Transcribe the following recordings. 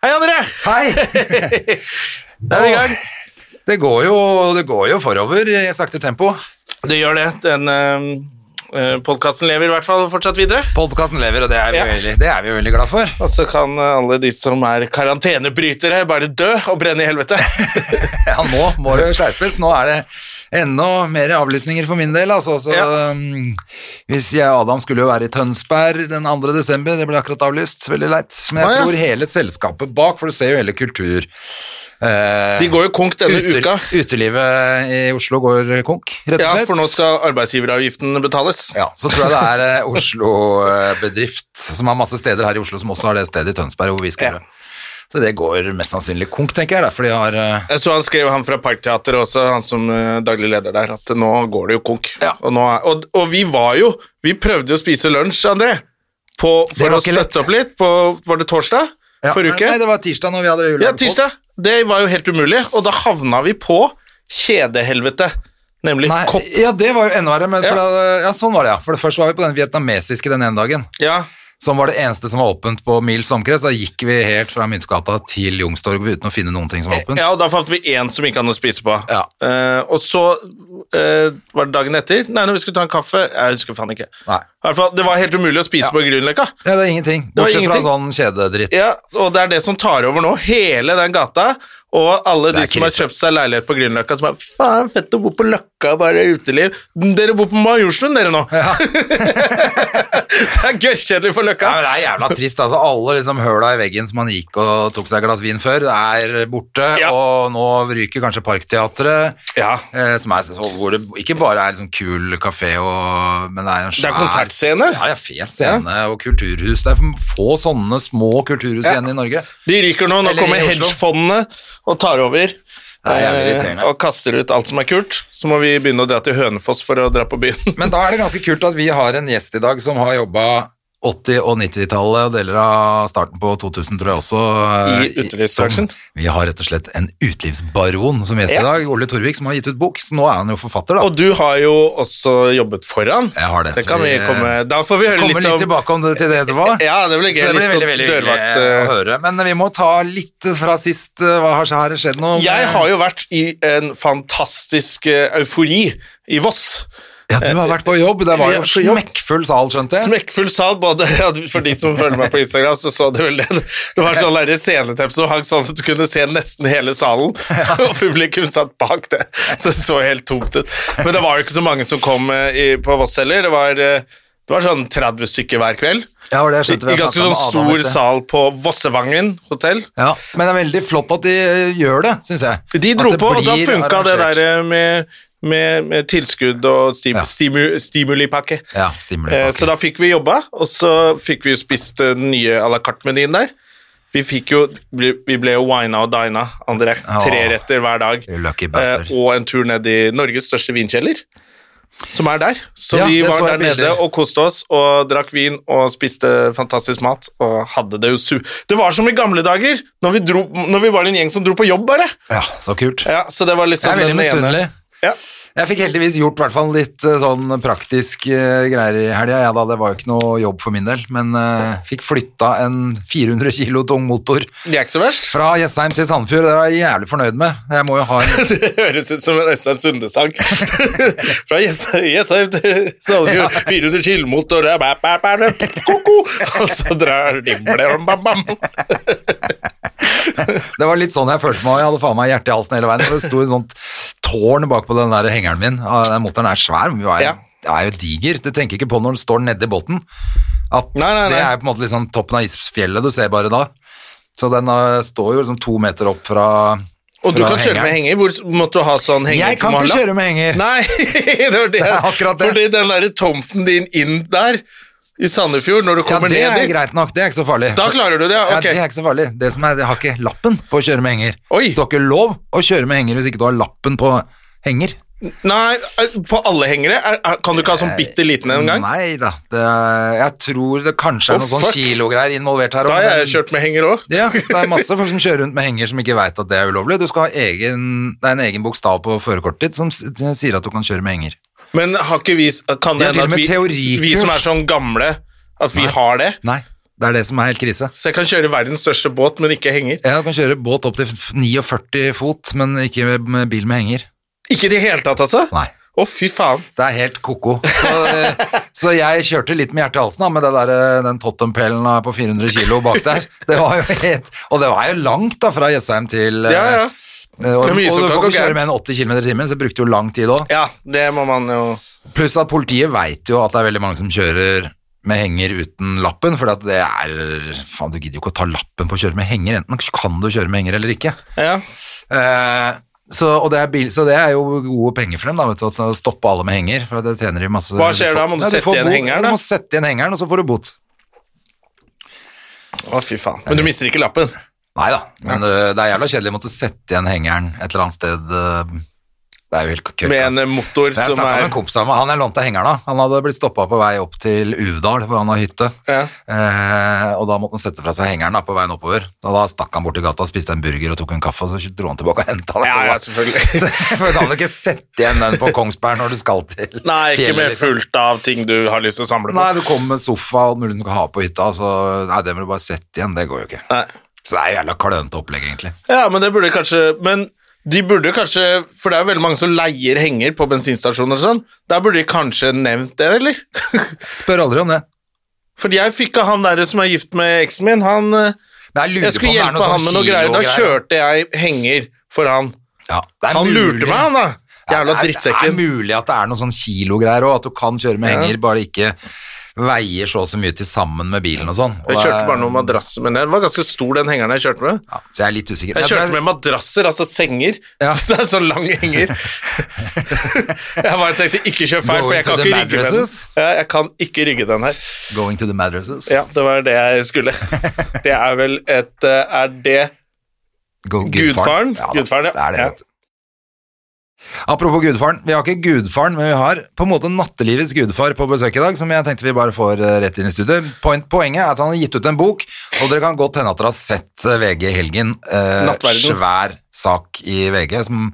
Hei, André! Hei! Da er vi i gang. Det går jo, det går jo forover i sakte tempo. Det gjør det. Den uh, podkasten lever i hvert fall fortsatt videre. Podkasten lever, og det er, vi Ja. veldig, det er vi jo veldig glad for. Og så kan eh, alle de som er karantenebrytere, bare dø og brenne i helvete. Ja, nå må det skjerpes. Nå er det enda mer avlysninger for min del. Altså, så, Ja. um, hvis jeg og Adam skulle jo være i Tønsberg den 2. desember, det ble akkurat avlyst, veldig leit. Men jeg ah, ja. tror hele selskapet bak, for du ser jo hele kultur... eh, De går jo konk denne ute- uka. Utelivet i Oslo går konk, rett og slett. Ja, for nå skal arbeidsgiveravgiften betales. Ja, så tror jeg det er eh, Oslo-bedrift som har masse steder her i Oslo som også har det stedet i Tønsberg hvor vi skal Ja. Så det går mest sannsynlig konk, tenker jeg, derfor de har eh, Jeg så han skrev, han fra Parkteatret også, han som eh, daglig leder der, at nå går det jo konk. Ja. Og, er, og, og vi var jo Vi prøvde jo å spise lunsj, André, på, for å støtte lett. opp litt. På, var det torsdag? ja. Forrige uke? Nei, det var tirsdag når vi hadde Ja, tirsdag. Det var jo helt umulig, og da havna vi på kjedehelvete. Nemlig Nei, kopp. ja, det var jo enda verre, men Ja. da, ja, sånn var det, ja. For det Først var vi på den vietnamesiske den ene dagen, Ja, som var det eneste som var åpent på mils omkrets. Da gikk vi helt fra Myntgata til Youngstorget uten å finne noen ting som var åpent. ja, og da fant vi én som ikke hadde noe å spise på. Ja. Uh, og så uh, var det dagen etter. Nei, når vi skulle ta en kaffe Jeg husker faen ikke. Nei. Hvert fall, Det var helt umulig å spise Ja. på Grünerløkka. Ja, det er ingenting. Bortsett ingenting. fra sånn kjededritt. Ja, og det er det som tar over nå. Hele den gata. Og alle de som har kjøpt seg leilighet på Grünerløkka, som er faen, fett å bo på Løkka, bare uteliv. Dere bor på Majorstuen, dere nå. det er gørrkjedelig for Løkka. Ja, men Det er jævla trist. altså Alle liksom høla i veggen som man gikk og tok seg et glass vin før, det er borte. Ja. Og nå ryker kanskje Parkteatret, Ja. eh, som er så- hvor det ikke bare er liksom kul kafé, og, men det er en Det er svær konsertscene. Ja, ja, fet scene og kulturhus. Det er få sånne små kulturhus Ja. igjen i Norge. De ryker nå. Nå Eller kommer hedgefondene og tar over. Er jævlig eh, irriterende. og kaster ut alt som er kult. Så må vi begynne å dra til Hønefoss for å dra på byen. Men da er det ganske kult at vi har en gjest i dag som har jobba 80- og 90-tallet og deler av starten på 2000, tror jeg også. I eh, utelivsbransjen. Vi har rett og slett en utelivsbaron som gjest Ja. i dag, Ole Torvik, som har gitt ut bok, så nå er han jo forfatter, da. Og du har jo også jobbet foran. Jeg har det. Det vi komme Da får vi høre kommer litt litt om tilbake om det til det etterpå. Ja, det blir gøy. det blir veldig, sånn veldig dørvakt. hyggelig å eh, høre. Men vi må ta litt fra sist. eh, Hva har skjedd nå? Jeg har jo vært i en fantastisk eh, eufori i Voss. Ja, du har vært på jobb. Det var jo smekkfull sal, skjønte jeg. Smekkfull sal, både ja, For de som følger meg på Instagram, så så det vel det. Det var sånn der sceneteppe som hang sånn at du kunne se nesten hele salen, og publikum satt bak det. Så det så helt tomt ut. Men det var jo ikke så mange som kom eh, i, på Voss heller. Det var, eh, det var sånn 30 stykker hver kveld. Ja, var det jeg skjønte. i ganske sånn stor sal på Vossevangen hotell. Ja, men det er veldig flott at de eh, gjør det, syns jeg. De dro på, og da funka det der med, med, med tilskudd og stim, Ja. stimu, stimulipakke. Ja, Eh, stimulipakke. Så da fikk vi jobba, og så fikk vi spist den nye à la carte-menyen der. Vi fikk jo, vi ble jo wina og dina, André. Tre retter hver dag. lucky. Eh, og en tur ned i Norges største vinkjeller, som er der. Så Ja, vi var så der nede og koste oss og drakk vin og spiste fantastisk mat og hadde det jo su... Det var som i gamle dager, når vi, dro, når vi var en gjeng som dro på jobb, bare. Ja, så kult. Ja, så det var Jeg liksom er veldig misunnelig. Ja. Jeg fikk heldigvis gjort i hvert fall litt eh, sånn praktisk uh, greier i helga. Ja, da, det var jo ikke noe jobb for min del, men uh, fikk flytta en 400 kilo tung motor Det er ikke så verst. fra Jessheim til Sandefjord. Det var jeg jævlig fornøyd med. Jeg må jo ha en Det høres ut som en Øystein Sunde-sang. Fra Jessheim til Sandefjord, 400 kilo-motor Og så drar dimler om bam, bam. Det var litt sånn jeg følte meg. Jeg hadde faen meg hjertet i halsen hele veien. Det sto et sånt tårn bak på den der hengeren min. Den motoren er svær, men vi var, Ja. det er jo diger. Du tenker ikke på når den står nedi båten. At Nei, nei, nei. det er på en måte liksom toppen av isfjellet du ser bare da. Så den eh, står jo liksom to meter opp fra Og du kan kan kjøre med henger. Hvor måtte du ha sånn henger? Jeg kan ikke kjøre med henger. Nei, det var det. Det er akkurat det. Fordi den der tomten din inn der i Sandefjord når du kommer ned dit. Ja, det er dit. greit nok, det er ikke så farlig. Da klarer du det, ja. Ja, det er ikke så farlig. Det som er, jeg har ikke lappen på å kjøre med henger. Oi. Så du har ikke lov å kjøre med henger hvis ikke du har lappen på henger. Nei, på alle hengere? Er, er, kan du ikke ha sånn bitte liten en gang? Nei da. Det, jeg tror det kanskje er oh, noen sånn kilogreier involvert her. Da har jeg kjørt med henger òg. Ja, det er masse folk som kjører rundt med henger som ikke veit at det er ulovlig. Du skal ha egen, det er en egen bokstav på førerkortet ditt som sier at du kan kjøre med henger. Men har ikke vi Kan det hende at vi, vi som er sånn gamle, at vi Nei. har det? Nei, det er det som er helt krise. Så jeg kan kjøre verdens største båt, men ikke henger? Ja, Jeg kan kjøre båt opp til 49 fot, men ikke med, med bil med henger. Ikke i det hele tatt, altså? Nei. Å, fy faen. Det er helt ko-ko. Så, eh, så jeg kjørte litt med hjertet i halsen da, med det der, eh, den Tottenpellen eh, på 400 kilo bak der. Det var jo helt, og det var jo langt da, fra Jessheim til Ja, ja. Eh, Og, og du får ikke kjøre med en 80 km i timen, så brukte jo lang tid òg. Ja, det må man jo Pluss at politiet veit jo at det er veldig mange som kjører med henger uten lappen, for det er Faen, du gidder jo ikke å ta lappen på å kjøre med henger. Enten kan du kjøre med henger eller ikke. Ja. Eh, så, det bil, så det er jo gode penger for dem, da, vet du, å stoppe alle med henger. For det tjener de masse Hva skjer da? Må du Nei, sette igjen hengeren? Du må sette igjen hengeren, og så får du bot. Å, fy faen. Men du mister ikke lappen? Nei da, men øh, det er jævla kjedelig å måtte sette igjen hengeren et eller annet sted. øh, det er jo helt køkka. Med en eh, motor Jeg som snakka med er en kompis av meg, han jeg lånte hengeren av. Han hadde blitt stoppa på vei opp til Uvdal, hvor han har hytte. Ja. Eh, og da måtte han sette fra seg hengeren da, på veien oppover. Da, da stakk han bort i gata, spiste en burger og tok en kaffe, og så dro han tilbake og henta den. Ja, ja, selvfølgelig. så kan du ikke sette igjen den på Kongsberg når du skal til Nei, ikke med liksom. fullt av ting du har lyst til å samle på. Nei, du kommer med sofa og alt mulig du kan ha på hytta, så nei, det må du bare sette igjen, det går jo ikke. Nei. Så det er jævla klønete opplegg, egentlig. Ja, men det burde kanskje Men de burde kanskje For det er jo veldig mange som leier henger på bensinstasjoner og sånn. Der burde de kanskje nevnt det, eller? Spør aldri om det. Fordi jeg fikk av han der som er gift med eksen min, han eh, jeg Jeg skulle hjelpe han sånn med noe greier. Da kjørte jeg henger for han. Ja, Han lurte meg, han da. Jævla drittsekken. Det er mulig at det er noe sånn kilogreier òg, at du kan kjøre med henger, bare ikke veier så og så mye til sammen med bilen og sånn. Og Jeg kjørte bare noen madrasser, men den var ganske stor, den hengeren jeg kjørte med. ja, Så jeg er litt usikker. Jeg kjørte med madrasser, altså senger. Ja. Det er så lang henger. jeg bare tenkte ikke kjør feil, for jeg kan ikke rygge med den. Ja, jeg kan ikke rygge den her. Going to the mattresses. Ja, det var det jeg skulle. Det er vel et eh, Er det Go, Gudfaren? Ja, da, Gudfaren. Det er det. Apropos gudfaren, vi har ikke gudfaren, men vi har på en måte nattelivets gudfar på besøk i dag, som jeg tenkte vi bare får eh, rett inn i studiet. Poenget er at han har gitt ut en bok, og dere kan godt hende at dere har sett eh, VG i helgen. Eh, svær sak i VG, som,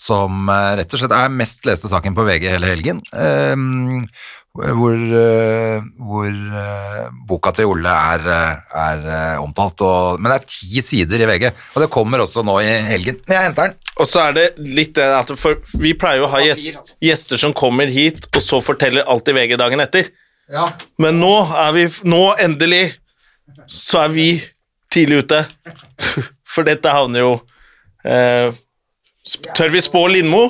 som eh, rett og slett er mest leste saken på VG hele helgen. Eh, hvor eh, hvor eh, boka til Ole er, eh, er omtalt, og, men det er ti sider i VG, og det kommer også nå i helgen. Jeg henter den. Og så er det litt det at Vi pleier å ha gjest, gjester som kommer hit, og så forteller alt i VG dagen etter. Ja. Men nå er vi Nå, endelig, så er vi tidlig ute. For dette havner jo eh, Tør vi spå Lindmo?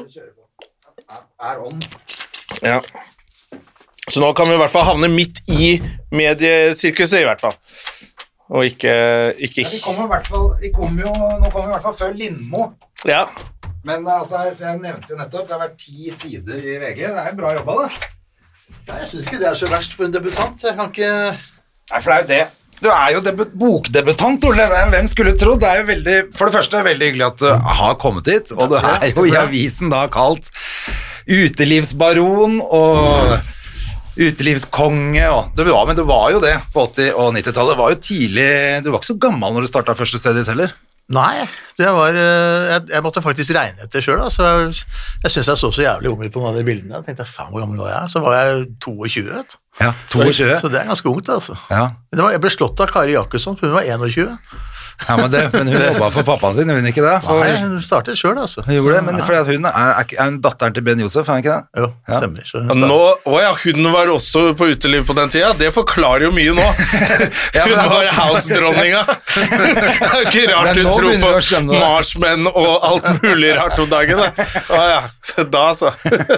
Ja. Så nå kan vi i hvert fall havne midt i mediesirkuset, i hvert fall. Og ikke, ikke Vi kommer i hvert fall, vi kommer jo, nå kommer vi i hvert fall før Lindmo. Ja. Men altså, som jeg nevnte jo nettopp, det har vært ti sider i VG. Det er bra jobba, det. Nei, jeg syns ikke det er så verst for en debutant. Jeg kan ikke Nei, for det er jo det. Du er jo bokdebutant, Ole. Det er, hvem skulle trodd? Det er jo veldig, for det første veldig hyggelig at du har kommet hit, og du er jo i avisen da kalt utelivsbaron og utelivskonge og det var, Men det var jo det på 80- og 90-tallet. Det var jo tidlig Du var ikke så gammel når du starta første stedet ditt heller. Nei, det var eh, Jeg, jeg måtte faktisk regne etter sjøl. Altså, jeg jeg syns jeg så så jævlig ung ut på noen av de bildene. Jeg tenkte faen, hvor gammel var jeg? Så var jeg 22. vet. Ja, 22. Så det er ganske ungt, altså. Ja. Var, jeg ble slått av Kari Jakkesson, for hun var 21. Ja, men, det, men hun jobba for pappaen sin, gjorde hun ikke det? For, Nei, hun startet sjøl, altså. hun gjorde det, men fordi at hun er, er, er hun datteren til Ben Josef, er hun ikke det? Jo, Ja. stemmer. Så hun Nå, å ja, hun var også på uteliv på den tida. Det forklarer jo mye nå. Ja, hun det var house-dronninga. Det er ikke rart hun tror på det. marsmenn og alt mulig rart om dagen. Da. Å ja, da så.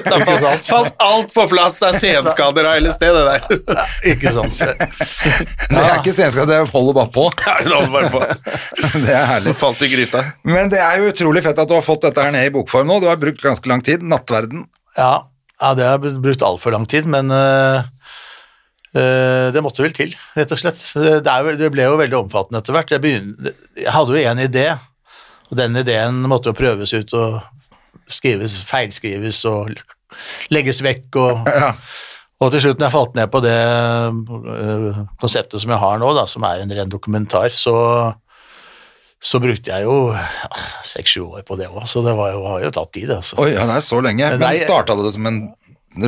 Da falt, falt alt på plass. Det er senskader av LSD, det der. Ikke sant. Det er ikke senskader, det holder bare på. Ja, hun holdt bare på. Det er herlig. Falt i gryta. Men det er jo utrolig fett at du har fått dette her ned i bokform nå. Du har brukt ganske lang tid. Nattverden. Ja, ja, det har brukt altfor lang tid, men uh, uh, det måtte vel til, rett og slett. Det, er, jo- det ble jo veldig omfattende etter hvert. Jeg, begynte, jeg hadde jo en idé, og den ideen måtte jo prøves ut og skrives, feilskrives og legges vekk. Og, og til slutt, når jeg falt ned på det øh, konseptet som jeg har nå, da, som er en ren dokumentar, så, så brukte jeg jo ah, seks-sju år på det òg, så det var jo, har jo tatt tid. Altså. Oi, ja, det er så lenge. Men Men starta det som en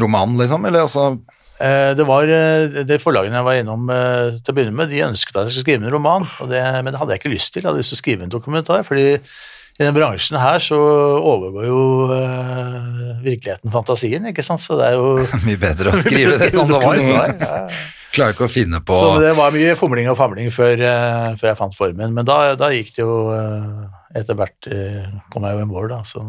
roman, liksom? Eller altså Eh, Det var eh, det forlagene jeg var innom eh, til å begynne med, de ønsket at jeg skulle skrive en roman, det, men det hadde jeg ikke lyst til. Jeg hadde lyst til å skrive en dokumentar, fordi i den bransjen her så overgår jo uh, virkeligheten fantasien, ikke sant? Så det er jo Mye bedre å skrive det som det var. ja. Klarer ikke å finne på Så det var mye fomling og famling før, uh, før jeg fant formen, men da, da gikk det jo uh, etter hvert kom jeg jo i mål, da. Så.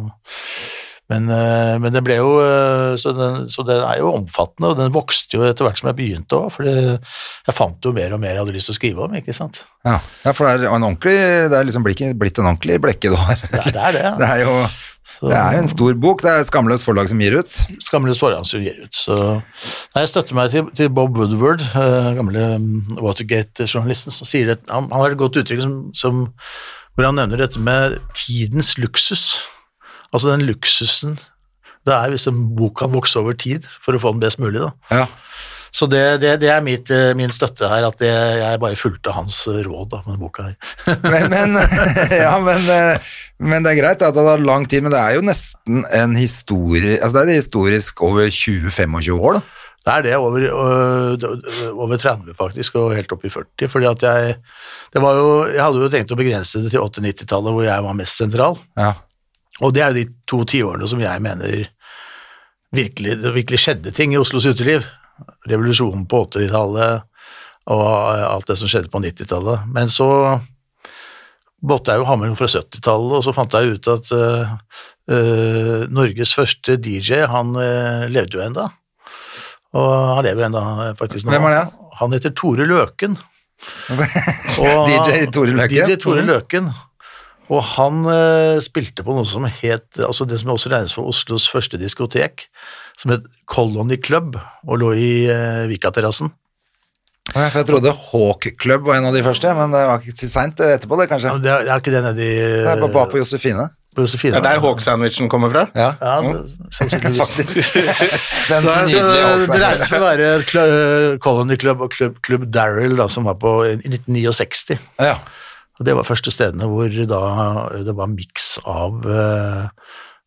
Men, eh, men det ble jo eh, så den, så den er jo omfattende, og den vokste jo etter hvert som jeg begynte òg, for jeg fant jo mer og mer jeg hadde lyst til å skrive om, ikke sant. Ja, ja for det er en ordentlig Det er liksom blitt, en ordentlig blekke du har. Det er det, er det. Ja. Det er jo det er en stor bok. Det er Skamløs forlag som gir ut. Skamløs forlag som gir ut. Så nei, jeg støtter meg til, til Bob Woodward, uh, gamle mm, Watergate-journalisten, som sier det. Han, han har et godt uttrykk som, som, hvor han nevner dette med tidens luksus. Altså den luksusen det er hvis en bok kan vokse over tid for å få den best mulig. da. Ja. Så det, det, det er mitt, eh, min støtte her, at det, jeg bare fulgte hans råd da, med boka her. Men, men, ja, men, eh, men det er greit at det har lang tid, men det er jo nesten en historie Altså det er historisk over 20-25 år, da. Det er det, over, øh, over 30 faktisk, og helt opp i 40. fordi at jeg, jo, jeg hadde jo tenkt å begrense det til 80-90-tallet, hvor jeg var mest sentral. Ja. Og det er jo de to tiårene som jeg mener virkelig, det virkelig skjedde ting i Oslos uteliv. Revolusjonen på 80-tallet og alt det som skjedde på 90-tallet. Men så måtte jeg jo ha med noe fra 70-tallet, og så fant jeg ut at uh, uh, Norges første DJ, han uh, levde jo enda. Og han lever jo enda faktisk nå. Hvem er det? Han heter Tore Løken. Og- DJ Tore Løken. DJ Tore Løken. Og han eh, spilte på noe som het altså det som også regnes for Oslos første diskotek, som het Colony Club, og lå i eh, Vikaterrassen. Ja, for jeg trodde Hawk Club var en av de første, men det var ikke til seint etterpå, det, kanskje. Ja, Det er, det er ikke det nedi Det er bare, bare på Josefine. på Josefine. Det er der Hawk-sandwichen kommer fra. Ja, Ja, det, sannsynligvis. faktisk. Den nydelige Hawk-sandwichen. det regnes for å være Cl- Colony Club og Club, Club Daryl, da, som var på i 1969. Ja. Og det var første stedene hvor da det var miks av eh,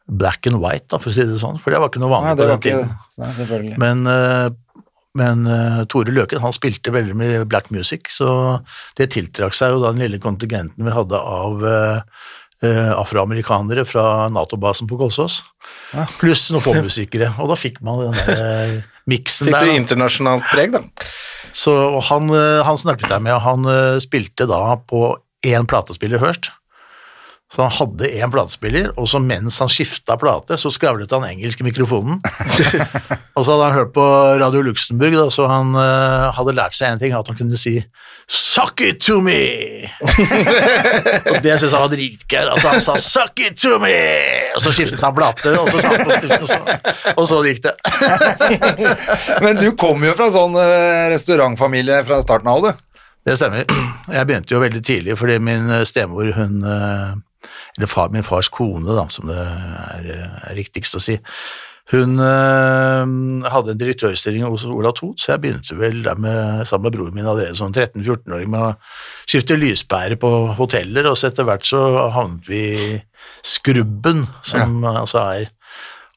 black and white, da, for å si det sånn, for det var ikke noe vanlig Nei, på den tiden. Nei. Men, eh, men eh, Tore Løken han spilte veldig mye black music, så det tiltrakk seg jo da den lille kontingenten vi hadde av afroamerikanere fra Nato-basen på Kolsås, pluss noen popmusikere, og da fikk man den der miksen der. Fikk du internasjonalt preg, da? Så og han, han snakket jeg med, og han spilte da på én platespiller først. Så han hadde én platespiller, og så mens han skifta plate, så skravlet han engelsk i mikrofonen. og så hadde han hørt på Radio Luxembourg, da, så han uh, hadde lært seg en ting, at han kunne si 'suck it to me'. og det syntes han var dritgøy. Altså, han sa 'suck it to me', og så skiftet han plate, og så satte han på stiften, og så, og så gikk det. Men du kom jo fra sånn eh, restaurantfamilie fra starten av, du. Det stemmer. Jeg begynte jo veldig tidlig, fordi min eh, stemor, hun eh, Eller far, min fars kone, da, som det er, er riktigst å si. Hun eh, hadde en direktørstilling hos Ola Thot, så jeg begynte vel der med, sammen med broren min allerede som 13-14-åring med å skifte lyspære på hoteller, og så etter hvert så havnet vi i Skrubben, som altså er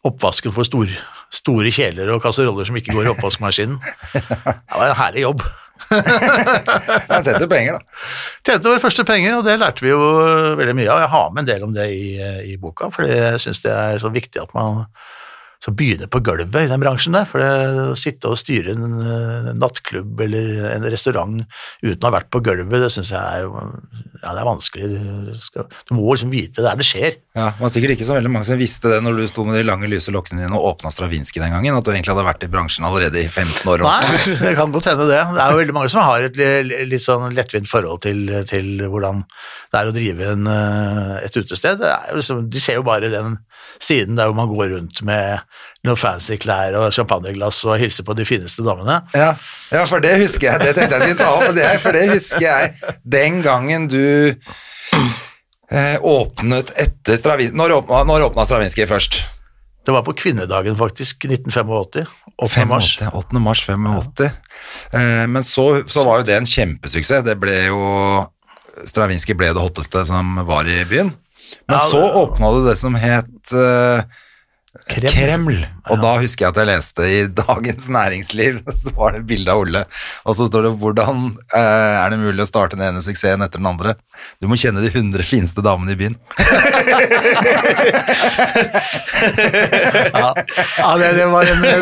oppvasken for stor, store kjeler og kasseroller som ikke går i oppvaskmaskinen. Det var en herlig jobb. Jeg tjente penger, da. Tjente våre første penger, og det lærte vi jo veldig mye av. Jeg har med en del om det i, i boka, for jeg syns det er så viktig at man så begynner på gulvet i den bransjen der. For det, å sitte og styre en, en nattklubb eller en restaurant uten å ha vært på gulvet, det syns jeg er, ja, det er vanskelig. Du, skal, du må liksom vite der det skjer. Ja, det var sikkert ikke så veldig mange som visste det når du sto med de lange, lyse lokkene dine og åpna Stravinskij den gangen, at du egentlig hadde vært i bransjen allerede i 15 år. Nei, det kan godt hende det. Det er jo veldig mange som har et li- litt sånn lettvint forhold til, til hvordan det er å drive en, eh, et utested. Det er liksom, de ser jo bare den siden der hvor man går rundt med noen fancy klær og champagneglass og hilser på de fineste damene. Ja, ja, for det husker jeg. Det tenkte jeg skulle ta opp, det, for det husker jeg den gangen du eh, åpnet etter Stravinskij Når åpna, når åpna Stravinskij først? Det var på kvinnedagen, faktisk, 1985. 8. mars. 85, 8. mars 85. Eh, men så, så var jo det en kjempesuksess. Det ble jo Stravinskij ble det hotteste som var i byen. Men Ja, så åpna det det som het uh, Kreml. Kreml. Og da husker jeg at jeg leste i Dagens Næringsliv, så var det bilde av Olle, og så står det 'Hvordan uh, er det mulig å starte den ene suksessen etter den andre?' Du må kjenne de 100 fineste damene i byen. Ja, ja det, det var en, det,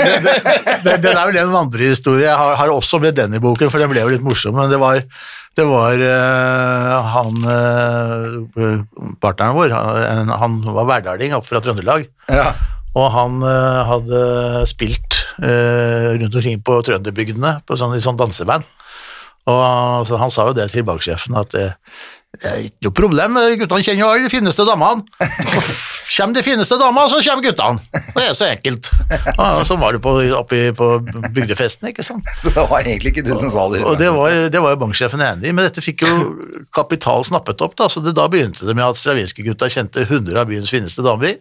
det, det, er vel en vandrehistorie. Jeg har, har også med den i boken, for den ble jo litt morsom. Men det var, det var uh, han uh, partneren vår, han, han var hverdaling oppe fra Trøndelag. Ja. Og han uh, hadde spilt eh, rundt omkring på trønderbygdene på sånn, i sånn danseband. Og så han sa jo det til banksjefen at eh, det er ikke noe problem, guttene kjenner jo alle de fineste damene. Kjem de fineste damene, så kommer guttene. Det er så enkelt. Og sånn var det på, oppe på bygdefesten, ikke sant. Så det var egentlig ikke du som sa det. Og det var, det var jo banksjefen enig i, men dette fikk jo Kapital snappet opp, da, så det, da begynte det med at stravinske gutta kjente 100 av byens fineste damer,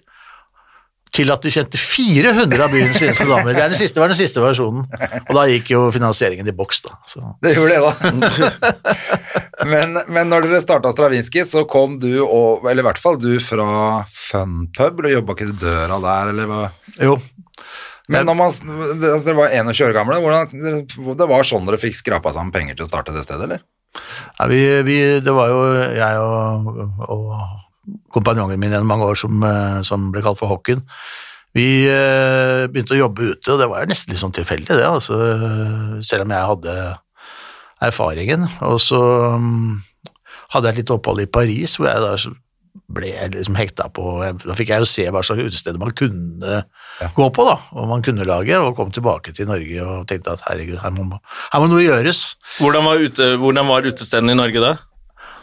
til at de kjente 400 av byens fineste damer. Det er den siste, var den siste versjonen, og da gikk jo finansieringen i boks, da. Så. Det gjorde det, da. men, men når dere starta Stravinskij, så kom du, og, eller i hvert fall du, fra Funpub, og jobba ikke du døra der, eller hva? Jo, Men når man, altså, dere var 21 år gamle, hvordan, det var sånn dere fikk skrapa sammen penger til å starte det stedet, eller? Nei, vi, vi, det var jo jeg og, og kompanjongen min gjennom mange år som, eh, som ble kalt for Hokken. Vi eh, begynte å jobbe ute, og det var nesten litt sånn tilfeldig, det. Altså, selv om jeg hadde erfaringen. Og så mm, hadde jeg et lite opphold i Paris, hvor jeg da ble liksom hekta på Da fikk jeg jo se hva slags utesteder man kunne gå på, da, og man kunne lage, og kom tilbake til Norge og tenkte at herregud, her må, her må noe gjøres. Hvordan var, ute, hvordan var utestedene i Norge da?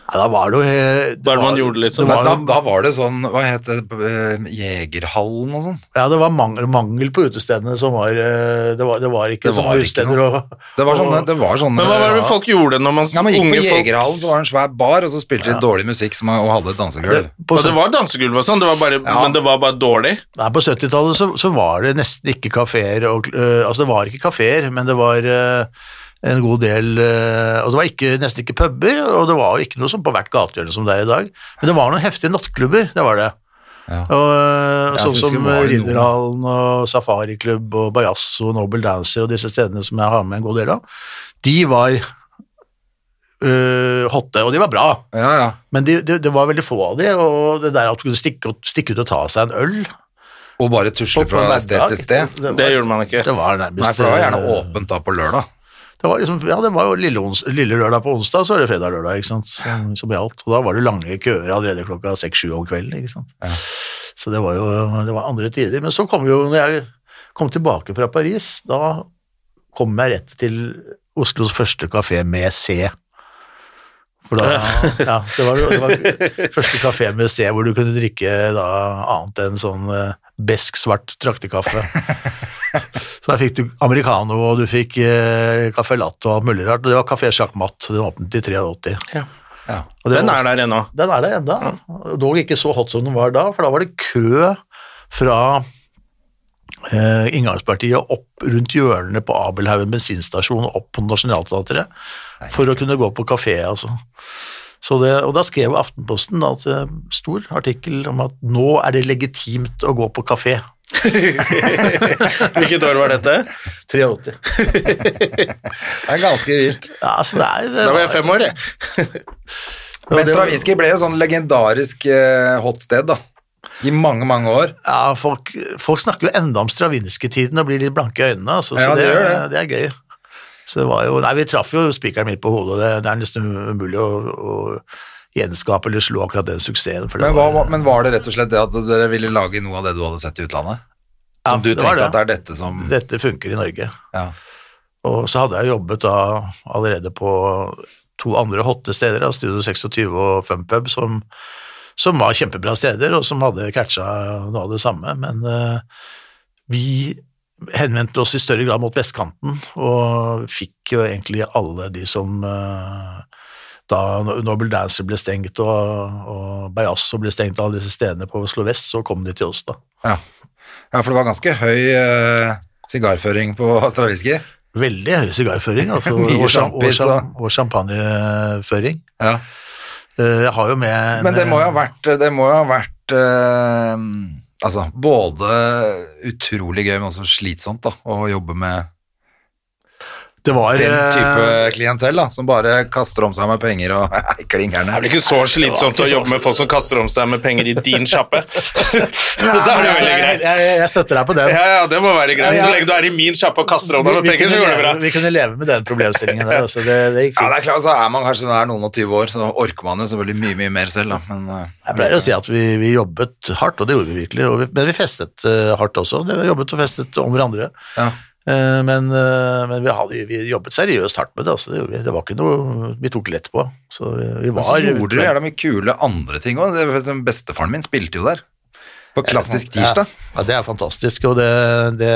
Ja, da var det jo det var, er det man gjorde, liksom? Det var, da, da var det sånn, hva het det, eh, Jegerhallen og sånn? ja, det var mangel, mangel på utestedene som var eh, Det var, det var ikke Det så var sånne utesteder. Og, Det var sånne, det var sånne Men hva var det folk gjorde når man, Ja, man gikk unge på Jegerhallen, så var det en svær bar, og så spilte de dårlig musikk som, og hadde et dansegulv. Ja, det var dansegulv og sånn, det var bare, Ja. men det var bare dårlig. Nei, på 70-tallet så, så var det nesten ikke kafeer, og, uh, altså det var ikke kafeer, men det var øh, en god del, øh, og det var ikke, nesten ikke puber, og det var jo ikke noe som på hvert gatehjørne som det er i dag, men det var noen heftige nattklubber, det var det. Ja. Og, øh, sånn som var. Ridderhallen og Safariklubb og Bajasso og Noble Dancer og disse stedene som jeg har med en god del av, de var uh, hotte, og de var bra. Ja, ja. Men det de, de var veldig få av de, og det der at du kunne stikke, stikke ut og ta seg en øl Og bare tusle fra sted til sted. Det, Det gjorde man ikke. det var nærmest Nei, for det var gjerne eh, åpent da på lørdag. Det var, liksom, ja, det var jo lille, ons, lille lørdag på onsdag, så var det fredag-lørdag, ikke sant, som, som gjaldt. Og da var det lange køer allerede klokka seks-sju om kvelden, ikke sant. Så det var jo det var andre tider. Men så kom jo, når jeg kom tilbake fra Paris, da kom jeg rett til Oslos første kafé med C. For da, ja, det var, det var første kafé med C hvor du kunne drikke da annet enn sånn eh, besk, svart traktekaffe. Så der fikk du americano, og du fikk eh, caffè latte og alt mulig rart. Det var Café sjakkmatt. Matt, den åpnet i 83. Ja. Ja. Den var- er der ennå. den er der enda. Dog ikke så hot som den var da, for da var det kø fra eh, inngangspartiet opp rundt hjørnene på Abelhaugen bensinstasjon og opp på Nationaltheatret for å kunne gå på kafé, altså. Så det, og da skrev Aftenposten da, at, eh, stor artikkel om at nå er det legitimt å gå på kafé. Hvilket år var dette? 83. Det er ganske vilt. Ja, altså det er det Da var jeg fem år, jeg. Men det Stravinskij ble jo sånn legendarisk eh, hot sted, da. I mange, mange år. Ja, folk, folk snakker jo enda om Stravinskij-tiden og blir litt blanke i øynene, altså, Ja, så det, gjør det. det er gøy. Så det var jo, nei, vi traff jo spikeren midt på hodet, og det, det er nesten umulig å, å gjenskape eller slå akkurat den suksessen. Men, var, men var det rett og slett det at dere ville lage noe av det du hadde sett i utlandet? Ja, Som du det var tenkte det. at det er dette som Dette funker i Norge. ja. Og så hadde jeg jobbet da allerede på to andre hotte steder, da, Studio 26 og Fumpub, som, som var kjempebra steder, og som hadde catcha noe av det samme, men uh, vi henvendte oss i større grad mot vestkanten, og fikk jo egentlig alle de som eh, Da Noble Dancer ble stengt og, og Bajasso ble stengt, alle disse stedene på Oslo vest, så kom de til oss, da. Ja. ja, for det var ganske høy eh, sigarføring på Straviski? Veldig høy sigarføring, altså, og, sjampis og- og champagneføring. Ja. Eh, Jeg har jo med en- Men det må jo ha vært, det må jo ha vært eh, Altså, både utrolig gøy, men også slitsomt, da, å jobbe med det var, den eh, type klientell, da, som bare kaster om seg med penger og er klingerne. Det blir ikke så slitsomt å jobbe med folk som kaster om seg med penger i din sjappe? da er det jo veldig jeg, greit. jeg, jeg støtter deg på den. Ja, ja, det må være greit. Så lenge du er i min sjappe og kaster om deg med vi, penger, så går det bra. leve, vi kunne leve med den problemstillingen der. også. det, det gikk Ja, det er klart, så er man kanskje når er noen og 20 år, så orker man jo selvfølgelig mye, mye mer selv, da, men eh, Jeg pleier å si at vi, vi jobbet hardt, og det gjorde vi virkelig, og vi, men vi festet uh, hardt også. Vi jobbet og festet om hverandre. Ja. Eh, men men vi, hadde, vi jobbet seriøst hardt med det. Altså, det, var ikke noe vi tok lett på. Så vi, Men var så gjorde dere jævla mye kule andre ting òg. Bestefaren min spilte jo der. På klassisk tirsdag. Ja, ja, det er fantastisk, og det, det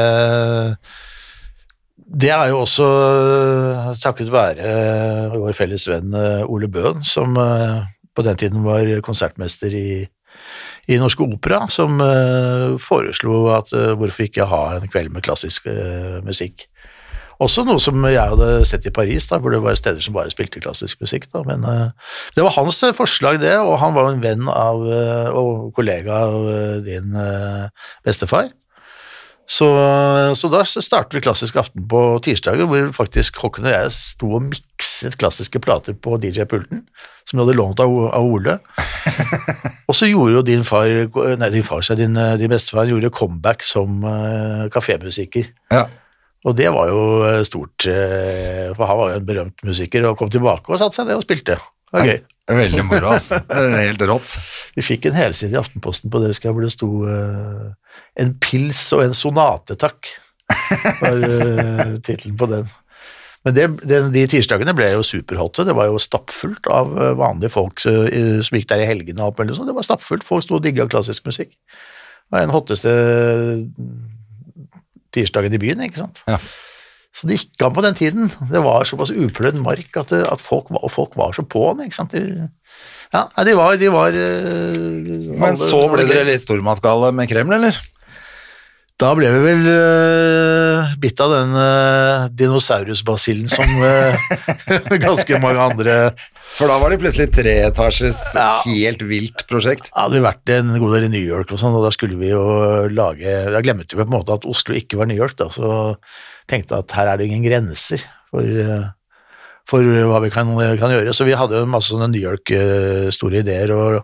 det er jo også eh, takket være eh, vår felles venn eh, Ole Bøhn, som eh, på den tiden var konsertmester i, i Norske Opera, som eh, foreslo at eh, hvorfor ikke ha en kveld med klassisk eh, musikk. Også noe som jeg hadde sett i Paris, da, hvor det var steder som bare spilte klassisk musikk. Da. Men uh, det var hans forslag, det, og han var jo en venn av, uh, og kollega av uh, din bestefar. Så, så da startet vi Klassisk aften på tirsdager, hvor faktisk Håkon og jeg sto og mikset klassiske plater på DJ-pulten, som vi hadde lånt av, av Ole. og så gjorde jo din far, nei din far, sa din, eh, din bestefar, gjorde comeback som uh, kafémusiker. Ja. Og det var jo eh, stort, for han var jo en berømt musiker, og kom tilbake og satte seg ned og spilte. Det var gøy. Veldig moro, altså. Helt rått. Vi fikk en helside i Aftenposten på det husker jeg, hvor det sto uh, 'En pils og en sonate, takk', var uh, tittelen på den. Men det, den, de tirsdagene ble jo superhotte. Det var jo stappfullt av eh, vanlige folk uh, som gikk der i helgene og alt mulig sånn. Det var stappfullt. Folk sto og digga klassisk musikk. Det var den hotteste tirsdagen i byen, ikke sant. Ja. Så det gikk an på den tiden. Det var såpass upløyd mark at, det, at folk, var, og folk var så på'n, ikke sant. De, ja, de var, de var alle, Men så ble dere litt stormannsgale med Kreml, eller? Da ble vi vel uh, bitt av den uh, dinosaurusbasillen som uh, ganske mange andre For da var det plutselig treetasjes, Ja. helt vilt prosjekt. hadde vi vært en god del i New York og sånn, og da skulle vi jo lage Da glemte vi på en måte at Oslo ikke var New York, da, så tenkte at her er det ingen grenser for, eh, for hva vi kan, kan gjøre. Så vi hadde jo masse sånne New York-store ideer, og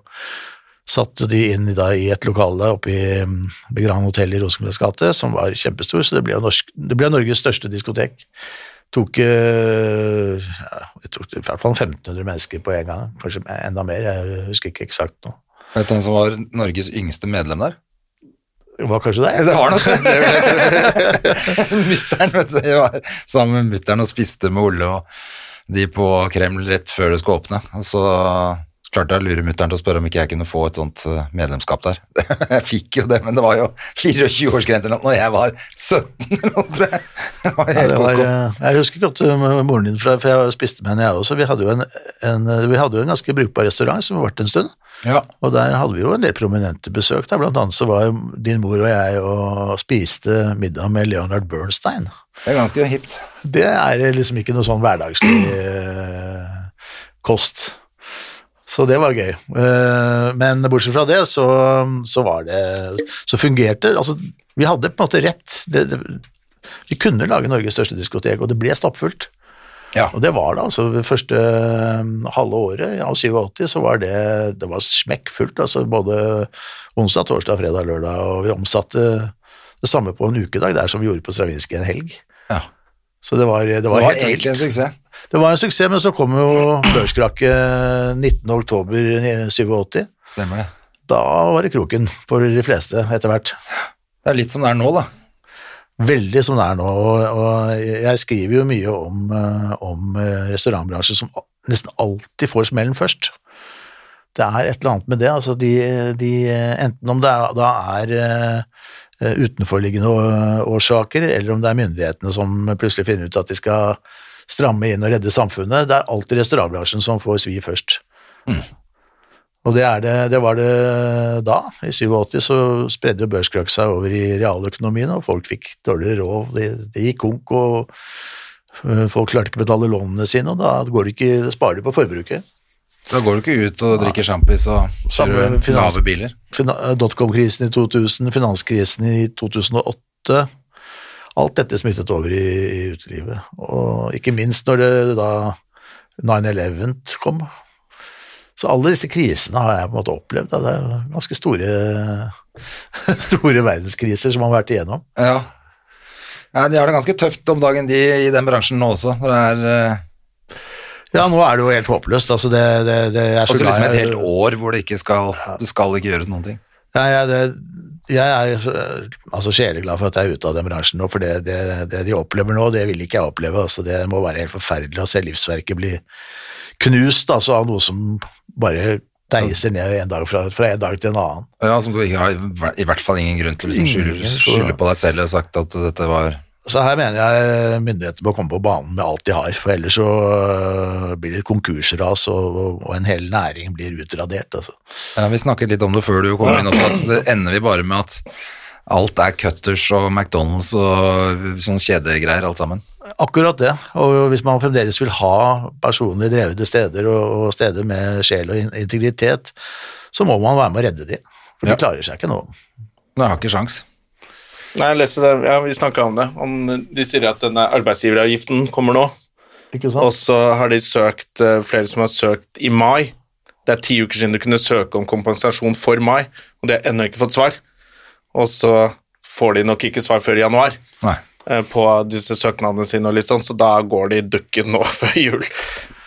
satte de inn da i et lokale oppe i mm, Grand Hotel i Rosengløs gate, som var kjempestor, så det ble, norsk, det ble Norges største diskotek. Tok, eh, ja, jeg tok i hvert fall 1500 mennesker på en gang, kanskje enda mer, jeg husker ikke eksakt nå. Vet du hvem som var Norges yngste medlem der? Det var kanskje deg? Det var nok det. Mutter'n, vet du. Jeg var sammen med mutter'n og spiste med Ole og de på Kreml rett før det skulle åpne. Og så klarte jeg å lure mutter'n til å spørre om ikke jeg kunne få et sånt eh, medlemskap der. Jeg fikk jo det, men det var jo 24-årsgrense eller noe når jeg var 17 eller noe, tror jeg. Det var Ja, var, eh, jeg husker godt eh, moren din, fra, for jeg spiste med henne jeg også. Vi hadde, jo en, en, vi hadde jo en ganske brukbar restaurant som har vært en stund, Ja. og der hadde vi jo en del prominente besøk. Da. Blant annet så var din mor og jeg og spiste middag med Leonard Bernstein. Det er ganske hipt. Det er liksom ikke noe sånn hverdagslig kost. Så det var gøy. Eh, men bortsett fra det, så, så var det Så fungerte Altså, vi hadde på en måte rett. Det, det, vi kunne lage Norges største diskotek, og det ble stappfullt. Ja. Og det var det, altså. Det første eh, halve året av 87 så var det Det var smekkfullt, altså både onsdag, torsdag, fredag, lørdag, og vi omsatte det samme på en ukedag der som vi gjorde på Stravinskij en helg. Ja. Så det var, det Så det var egentlig en suksess. Det var en suksess, men så kom jo børskrakket 19. oktober 87. Stemmer det. Da var det kroken for de fleste etter hvert. Det er litt som det er nå, da. Veldig som det er nå, og, og jeg skriver jo mye om, eh, om eh, restaurantbransjen som nesten alltid får smellen først. Det er et eller annet med det, altså de, de enten om det er, da er eh, utenforliggende årsaker, eller om det er myndighetene som plutselig finner ut at de skal stramme inn og redde samfunnet. Det er alltid restaurantbransjen som får svi først. Og det, er det, det var det da. I 87 så spredde jo børskrakk seg over i realøkonomien, og folk fikk dårligere råd. Det, det gikk konk, og øh, folk klarte ikke å betale lånene sine, og da går det ikke, sparer de på forbruket. Da går du ikke ut og drikker sjampis og kjører lave biler. Dotcom-krisen i 2000, finanskrisen i 2008 Alt dette smittet over i, i utelivet. Og ikke minst når det da 9-11 kom. Så alle disse krisene har jeg på en måte opplevd. Da. Det er ganske store, store verdenskriser som man har vært igjennom. Ja. ja. De har det ganske tøft om dagen, de i den bransjen nå også. For det er eh, Ja, nå er det jo helt håpløst. Altså det, det, det er så også liksom et helt år hvor det ikke skal Det skal ikke gjøres noen ting. Ja, ja, det, jeg er altså sjeleglad for at jeg er ute av den bransjen nå, for det, det, det de opplever nå, det vil ikke jeg oppleve. Altså, det må være helt forferdelig å se livsverket bli knust altså, av noe som bare deiser ned en dag fra, fra en dag til en annen. Ja, Som du ikke har i hvert fall ingen grunn til å liksom skylde, skylde på deg selv og sagt at dette var Så her mener jeg myndighetene må komme på banen med alt de har, for ellers så øh, blir det et konkursras, og, en hel næring blir utradert. Altså. Ja, Vi snakket litt om det før du kom inn også, at det ender vi bare med at alt er Cutters og McDonald's og sånn kjedegreier alt sammen. Akkurat det, og hvis man fremdeles vil ha personlig drevede steder og, steder med sjel og integritet, så må man være med å redde de, for Ja. de klarer seg ikke nå. Jeg har ikke sjans. Nei, jeg leste det, ja, vi snakka om det. Om, de sier at denne arbeidsgiveravgiften kommer nå, Ikke og så har de søkt eh, flere som har søkt i mai. Det er ti uker siden du kunne søke om kompensasjon for mai, og de har ennå ikke fått svar. Og så får de nok ikke svar før i januar Nei. eh, på disse søknadene sine, og litt sånn, så da går de dukken nå før jul.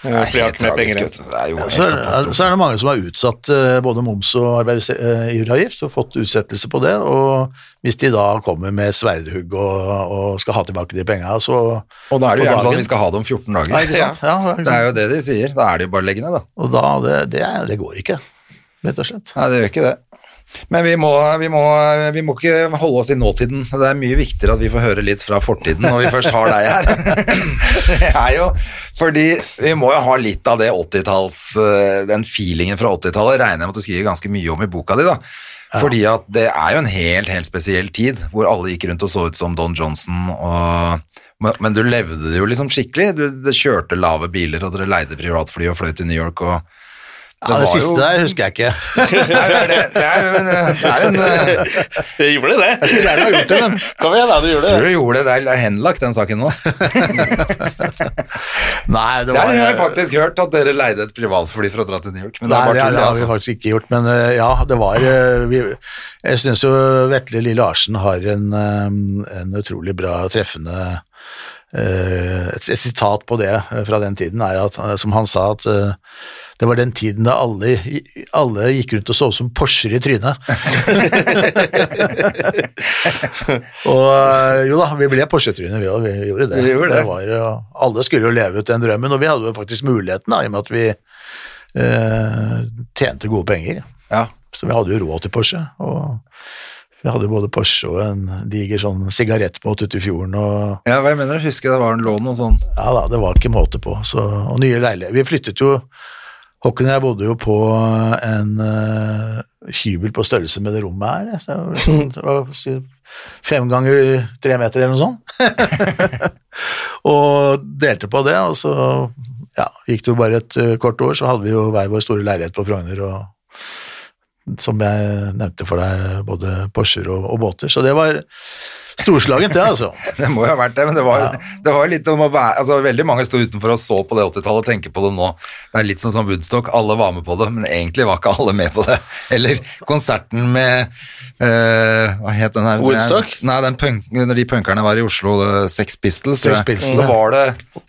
Eh, Det For har ikke mer penger igjen. du. Er jo Så er, det mange som har utsatt eh, både moms og arbeidsgiveravgift og fått utsettelse på det, og hvis de da kommer med sverdhugg og, og skal ha tilbake de penga, så Og da er det jo gjerne sånn at vi skal ha det om 14 dager. Nei, ikke sant? Ja, ja, Det er jo det de sier. Da er det jo bare å legge ned, da. Og da, det, det, det går ikke, rett og slett. Nei, det gjør ikke det. Men vi må, vi, må, vi må ikke holde oss i nåtiden. Det er mye viktigere at vi får høre litt fra fortiden når vi først har deg her. Det er jo fordi vi må jo ha litt av det 80-talls eh, Den feelingen fra 80-tallet regner jeg med at du skriver ganske mye om i boka di, da. Fordi at det er jo en helt, helt spesiell tid hvor alle gikk rundt og så ut som Don Johnson og men, du levde det jo liksom skikkelig. Du, du kjørte lave biler, og dere leide privatfly og fløy til New York og Ja, det siste jo- der husker jeg ikke. Nei, det er det. Det er det er en eh, Jeg gjorde det. Skulle gjerne ha gjort det, men Kom igjen, da, du gjorde Tror du gjorde det? Det er henlagt, den saken nå. Nei, det var jeg har faktisk hørt at dere leide et privatfly for å dra til New York. Men Nei, det, bare det har vi altså. faktisk ikke gjort, men eh, ja, det var eh, vi, Jeg syns jo Vetle Lille Larsen har en, eh, en utrolig bra, treffende eh, et, et sitat på det fra den tiden, er at, som han sa, at det var den tiden da alle, alle gikk rundt og så ut som Porscher i trynet. og eh, jo da, vi ble Porsche-trynet, vi òg. Vi gjorde det. Vi gjorde det. var, eh, alle skulle jo leve ut den drømmen, og vi hadde jo faktisk muligheten, da, i og med at vi eh, tjente gode penger. Ja. Så vi hadde jo råd til Porsche, og vi hadde både Porsche og en diger sånn sigarettbåt ute i fjorden, og ja, hva jeg mener, jeg husker det var en lån og sånn. ja da, det var ikke måte på. Så, og nye leiligheter. Vi flyttet jo Håkon og jeg bodde jo på en eh, hybel på størrelse med det rommet her. Så det var, liksom, det var fem ganger tre meter eller noe sånt. og delte på det, og så ja, gikk det jo bare et uh, kort år, så hadde vi jo hver vår store leilighet på Frogner, og som jeg nevnte for deg, både Porscher og, og båter. Så det var storslagent, det, altså. Det må jo ha vært det, men det var, det var litt om å være altså Veldig mange sto utenfor og så på det 80-tallet og tenker på det nå. Det er litt sånn som Woodstock, alle var med på det, men egentlig var ikke alle med på det. Eller konserten med eh, Hva het den her? Woodstock? Nei, den punk, når de punkerne var i Oslo, eh, Sex Pistols, Sex Pistols, så var det,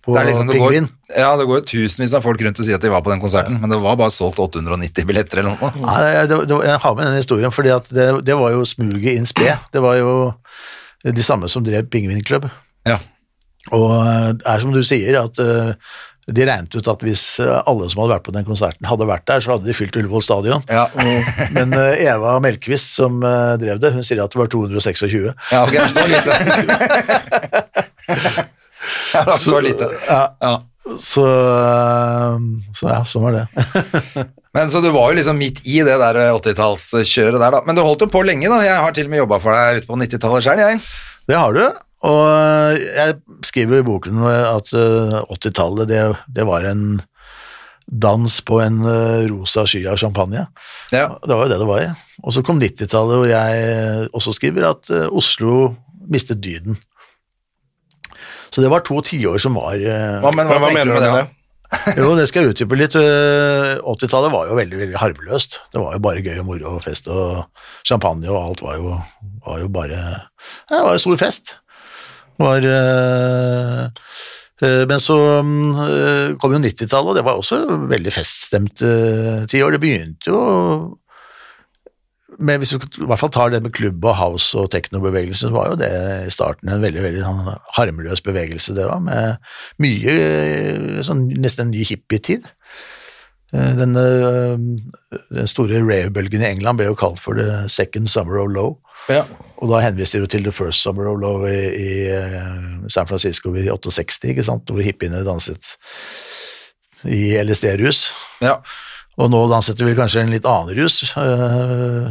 På det, er liksom, det går, ja, det går jo tusenvis av folk rundt og sier at de var på den konserten, men det var bare solgt 890 billetter eller noe. Nei, det, det, det, jeg har med den historien, fordi det, det var jo smuget in spe. Det var jo de samme som drev pingvinklubb. Ja. Og det er som du sier, at eh, De regnet ut at hvis eh, alle som hadde vært på den konserten, hadde vært der, så hadde de fylt Ullevål stadion. Ja. Men eh, Eva Melkvist, som eh, drev det, hun sier at det var 226. Ja, ok, så lite. ja, det var så lite. Ja, Ja. Så, eh, så ja, sånn var det. Men så du var jo liksom midt i det der 80-tallskjøret der, da. Men du holdt jo på lenge, da. Jeg har til og med jobba for deg ute på 90-tallet sjøl, jeg. Det har du. Og jeg skriver i boken at eh, 80-tallet, det, det var en dans på en eh, rosa sky av champagne. Ja. Det var jo det det var. Og så kom 90-tallet, og jeg også skriver at eh, Oslo mistet dyden. Så det var to tiår som var eh, Hva, men, hva, Hva mener du med det? det? Jo, det skal jeg utdype litt. Eh, 80-tallet var jo veldig veldig harmløst. Det var jo bare gøy og moro og fest og champagne og alt var jo, var jo bare ja, Det var jo stor fest. Det var øh, eh, Men så mm, eh, kom jo 90-tallet, og det var også veldig feststemt eh, tiår. Det begynte jo men hvis du i hvert fall tar det med klubb og house og teknobevegelsen, så var jo det i starten en veldig veldig sånn harmløs bevegelse, det da, med mye eh, sånn nesten en ny hippietid. Eh, Den, eh, den store rave-bølgen i England ble jo kalt for the second summer of low, Ja. og da henviser de til the first summer of low i, i San Francisco i 68, ikke sant, hvor hippiene danset i LSD-rus. Ja. Og nå danset vi kanskje en litt annen rus. Eh,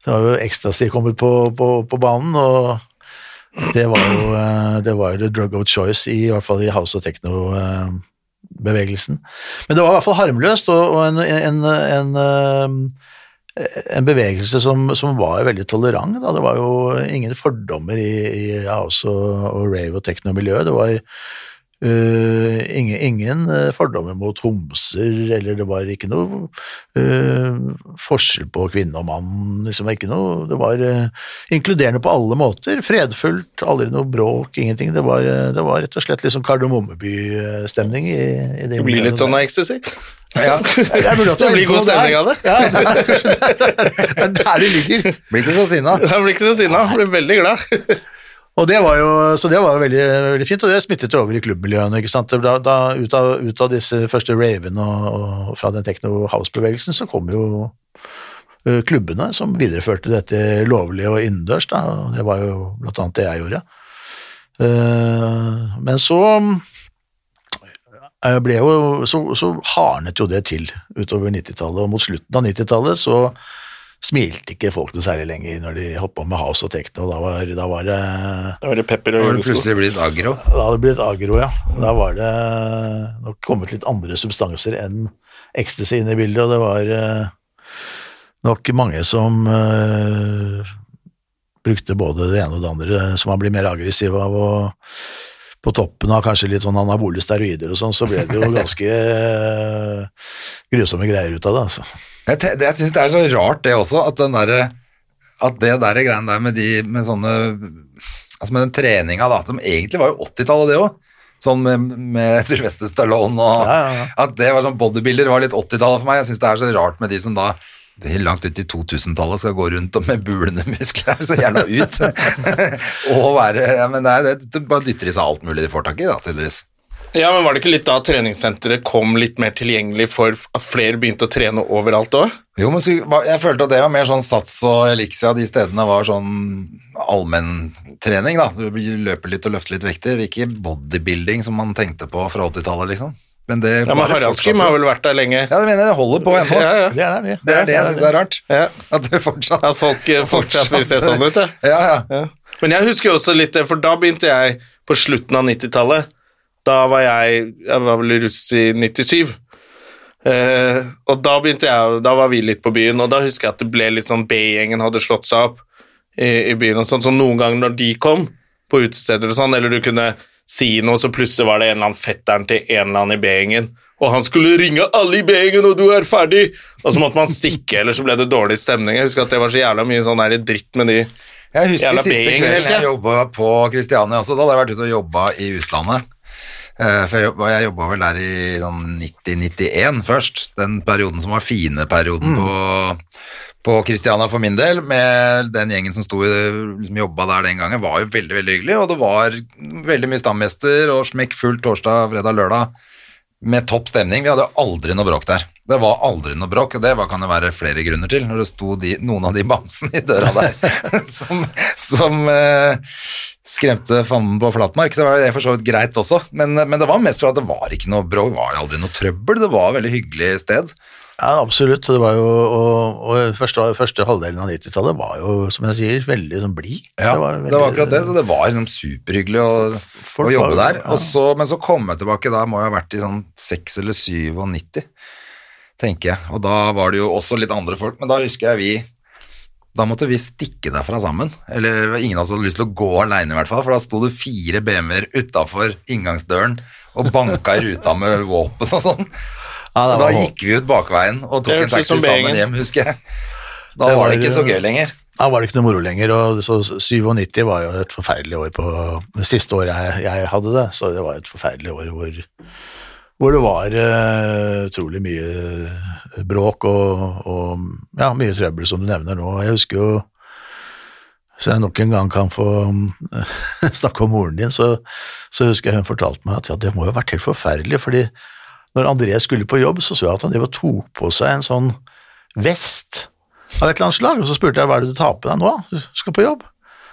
Det var jo ecstasy kommet på, på, på banen, og det var jo eh, det var the drug of choice, i, i hvert fall i house og techno-bevegelsen. Men det var i hvert fall harmløst, og, og en, en, en, eh, en bevegelse som, som var veldig tolerant. Da. Det var jo ingen fordommer i, i house og, og rave og techno-miljøet. Det var Uh, ingen, ingen eh, fordommer mot homser, eller det var ikke noe uh, forskjell på kvinne og mann. Liksom, ikke noe, det var uh, inkluderende på alle måter. Fredfullt, aldri noe bråk, ingenting. Det var, det var rett og slett liksom Kardemommeby-stemning i, i Det blir litt sånn av ecstasy. Ja. ja det, Det blir god stemning av det. Ja, det er det er der det ligger. Blir ikke så sinna. Blir ikke så sinna, blir veldig glad. Og det var jo, så det var veldig, veldig fint, og det smittet jo over i klubbmiljøene. ikke sant? Da, da, ut, av, ut av disse første ravene og, og fra den techno-house-bevegelsen, så kom jo klubbene som videreførte dette lovlig og innendørs. og Det var jo blant annet det jeg gjorde. Men så ble jo, så, så hardnet jo det til utover 90-tallet, og mot slutten av 90-tallet så smilte ikke folk noe særlig lenger når de holdt på med house og techno. Da var, da var det Da var det pepper og julesko. plutselig blitt agro. da hadde det blitt agro, ja. Da var det nok kommet litt andre substanser enn ecstasy inn i bildet, og det var eh, nok mange som eh, brukte både det ene og det andre, som man blir mer aggressiv av, og på toppen av kanskje litt sånn anabole steroider og sånn, så ble det jo ganske uh, grusomme greier ut av det, altså. Jeg, jeg syns det er så rart det også, at den derre At det der greiene der med de med sånne Altså med den treninga, da, som egentlig var jo 80-tallet, det òg. Sånn med, med Sylvester Stallone og Ja, ja, ja. At det var sånn bodybuilder var litt 80-tallet for meg. Jeg syns det er så rart med de som da helt langt ut i 2000-tallet skal gå rundt og med bulende muskler er så gjerne ut. og være ja, men det er, det, det bare dytter i seg alt mulig de får tak i, da, tydeligvis. Ja, men Var det ikke litt da treningssenteret kom litt mer tilgjengelig for at flere begynte å trene overalt òg? Jo, men jeg følte at det var mer sånn Sats og Elixia, de stedene var sånn allmenntrening, da. Du løper litt og løfter litt vekter, ikke bodybuilding som man tenkte på fra 80-tallet, liksom. Men det Ja, men Haraldsgym har vel vært der lenge? Ja, det mener jeg, det holder på ennå. Ja, ja. Det er det. Det er det jeg syns er rart. Ja. At det fortsatt At folk eh, fortsatt vil se sånn ut, ja. Ja, ja. Ja. Men jeg husker jo også litt det, for da begynte jeg på slutten av 90-tallet. Da var jeg Jeg var vel russ i 97. Eh, og da begynte jeg Da var vi litt på byen, og da husker jeg at det ble litt sånn B-gjengen hadde slått seg opp i, i byen og sånn, så noen ganger når de kom på utesteder og sånn, eller du kunne si noe, så plutselig var det en eller annen fetteren til en eller annen i B-gjengen, og han skulle ringe alle i B-gjengen, og du er ferdig! Og så måtte man stikke, eller så ble det dårlig stemning. Jeg husker at det var så jævla mye sånn der dritt med de Jeg husker Jævla siste kvelden jeg jobba på Kristiania også, da hadde jeg vært ute og jobba i utlandet. Eh, For jeg jobba- vel der i sånn 90-91 først, den perioden som var fine perioden på, på Kristiania for min del, med den gjengen som sto, liksom jobba der den gangen, var jo veldig, veldig hyggelig, og det var veldig mye stamgjester og smekk fullt torsdag, fredag, lørdag. med topp stemning. Vi hadde aldri noe bråk der. Det var aldri noe bråk, og det kan det være flere grunner til, når det sto de, noen av de bamsene i døra der som, som eh, skremte fanden på flatmark, så var det for så vidt greit også. Men, men det var mest for at det var ikke noe bråk, det var aldri noe trøbbel, det var et veldig hyggelig sted. Ja, absolutt. Det var jo, og, og første, første halvdelen av 90-tallet var jo, som jeg sier, veldig sånn blid. Ja, det var, akkurat det, så det var liksom superhyggelig å, å jobbe var- der. ja. Og så, men så kom jeg tilbake, da må jeg ha vært i sånn 6 eller 97, tenker jeg. Og da var det jo også litt andre folk, men da husker jeg vi da måtte vi stikke derfra sammen. Eller ingen av oss hadde lyst til å gå alene, i hvert fall, for da sto det fire BMW-er utafor inngangsdøren og banka i ruta med våpen og sånn. Ja, da var- gikk vi ut bakveien og tok en taxi sammen hjem, husker jeg. Da Det var var- det ikke så gøy lenger. Da var det ikke noe moro lenger, og så 97 var jo et forferdelig år på det siste året jeg, jeg hadde det, så det var et forferdelig år hvor, hvor det var eh, utrolig mye bråk og, og ja, mye trøbbel, som du nevner nå. Jeg husker jo så jeg nok en gang kan få snakke om moren din, så, så husker jeg hun fortalte meg at ja, det må jo ha vært helt forferdelig, fordi når André skulle på jobb, så så jeg at han tok på seg en sånn vest av et eller annet slag, og så spurte jeg hva er det du tar på deg nå, du skal på jobb.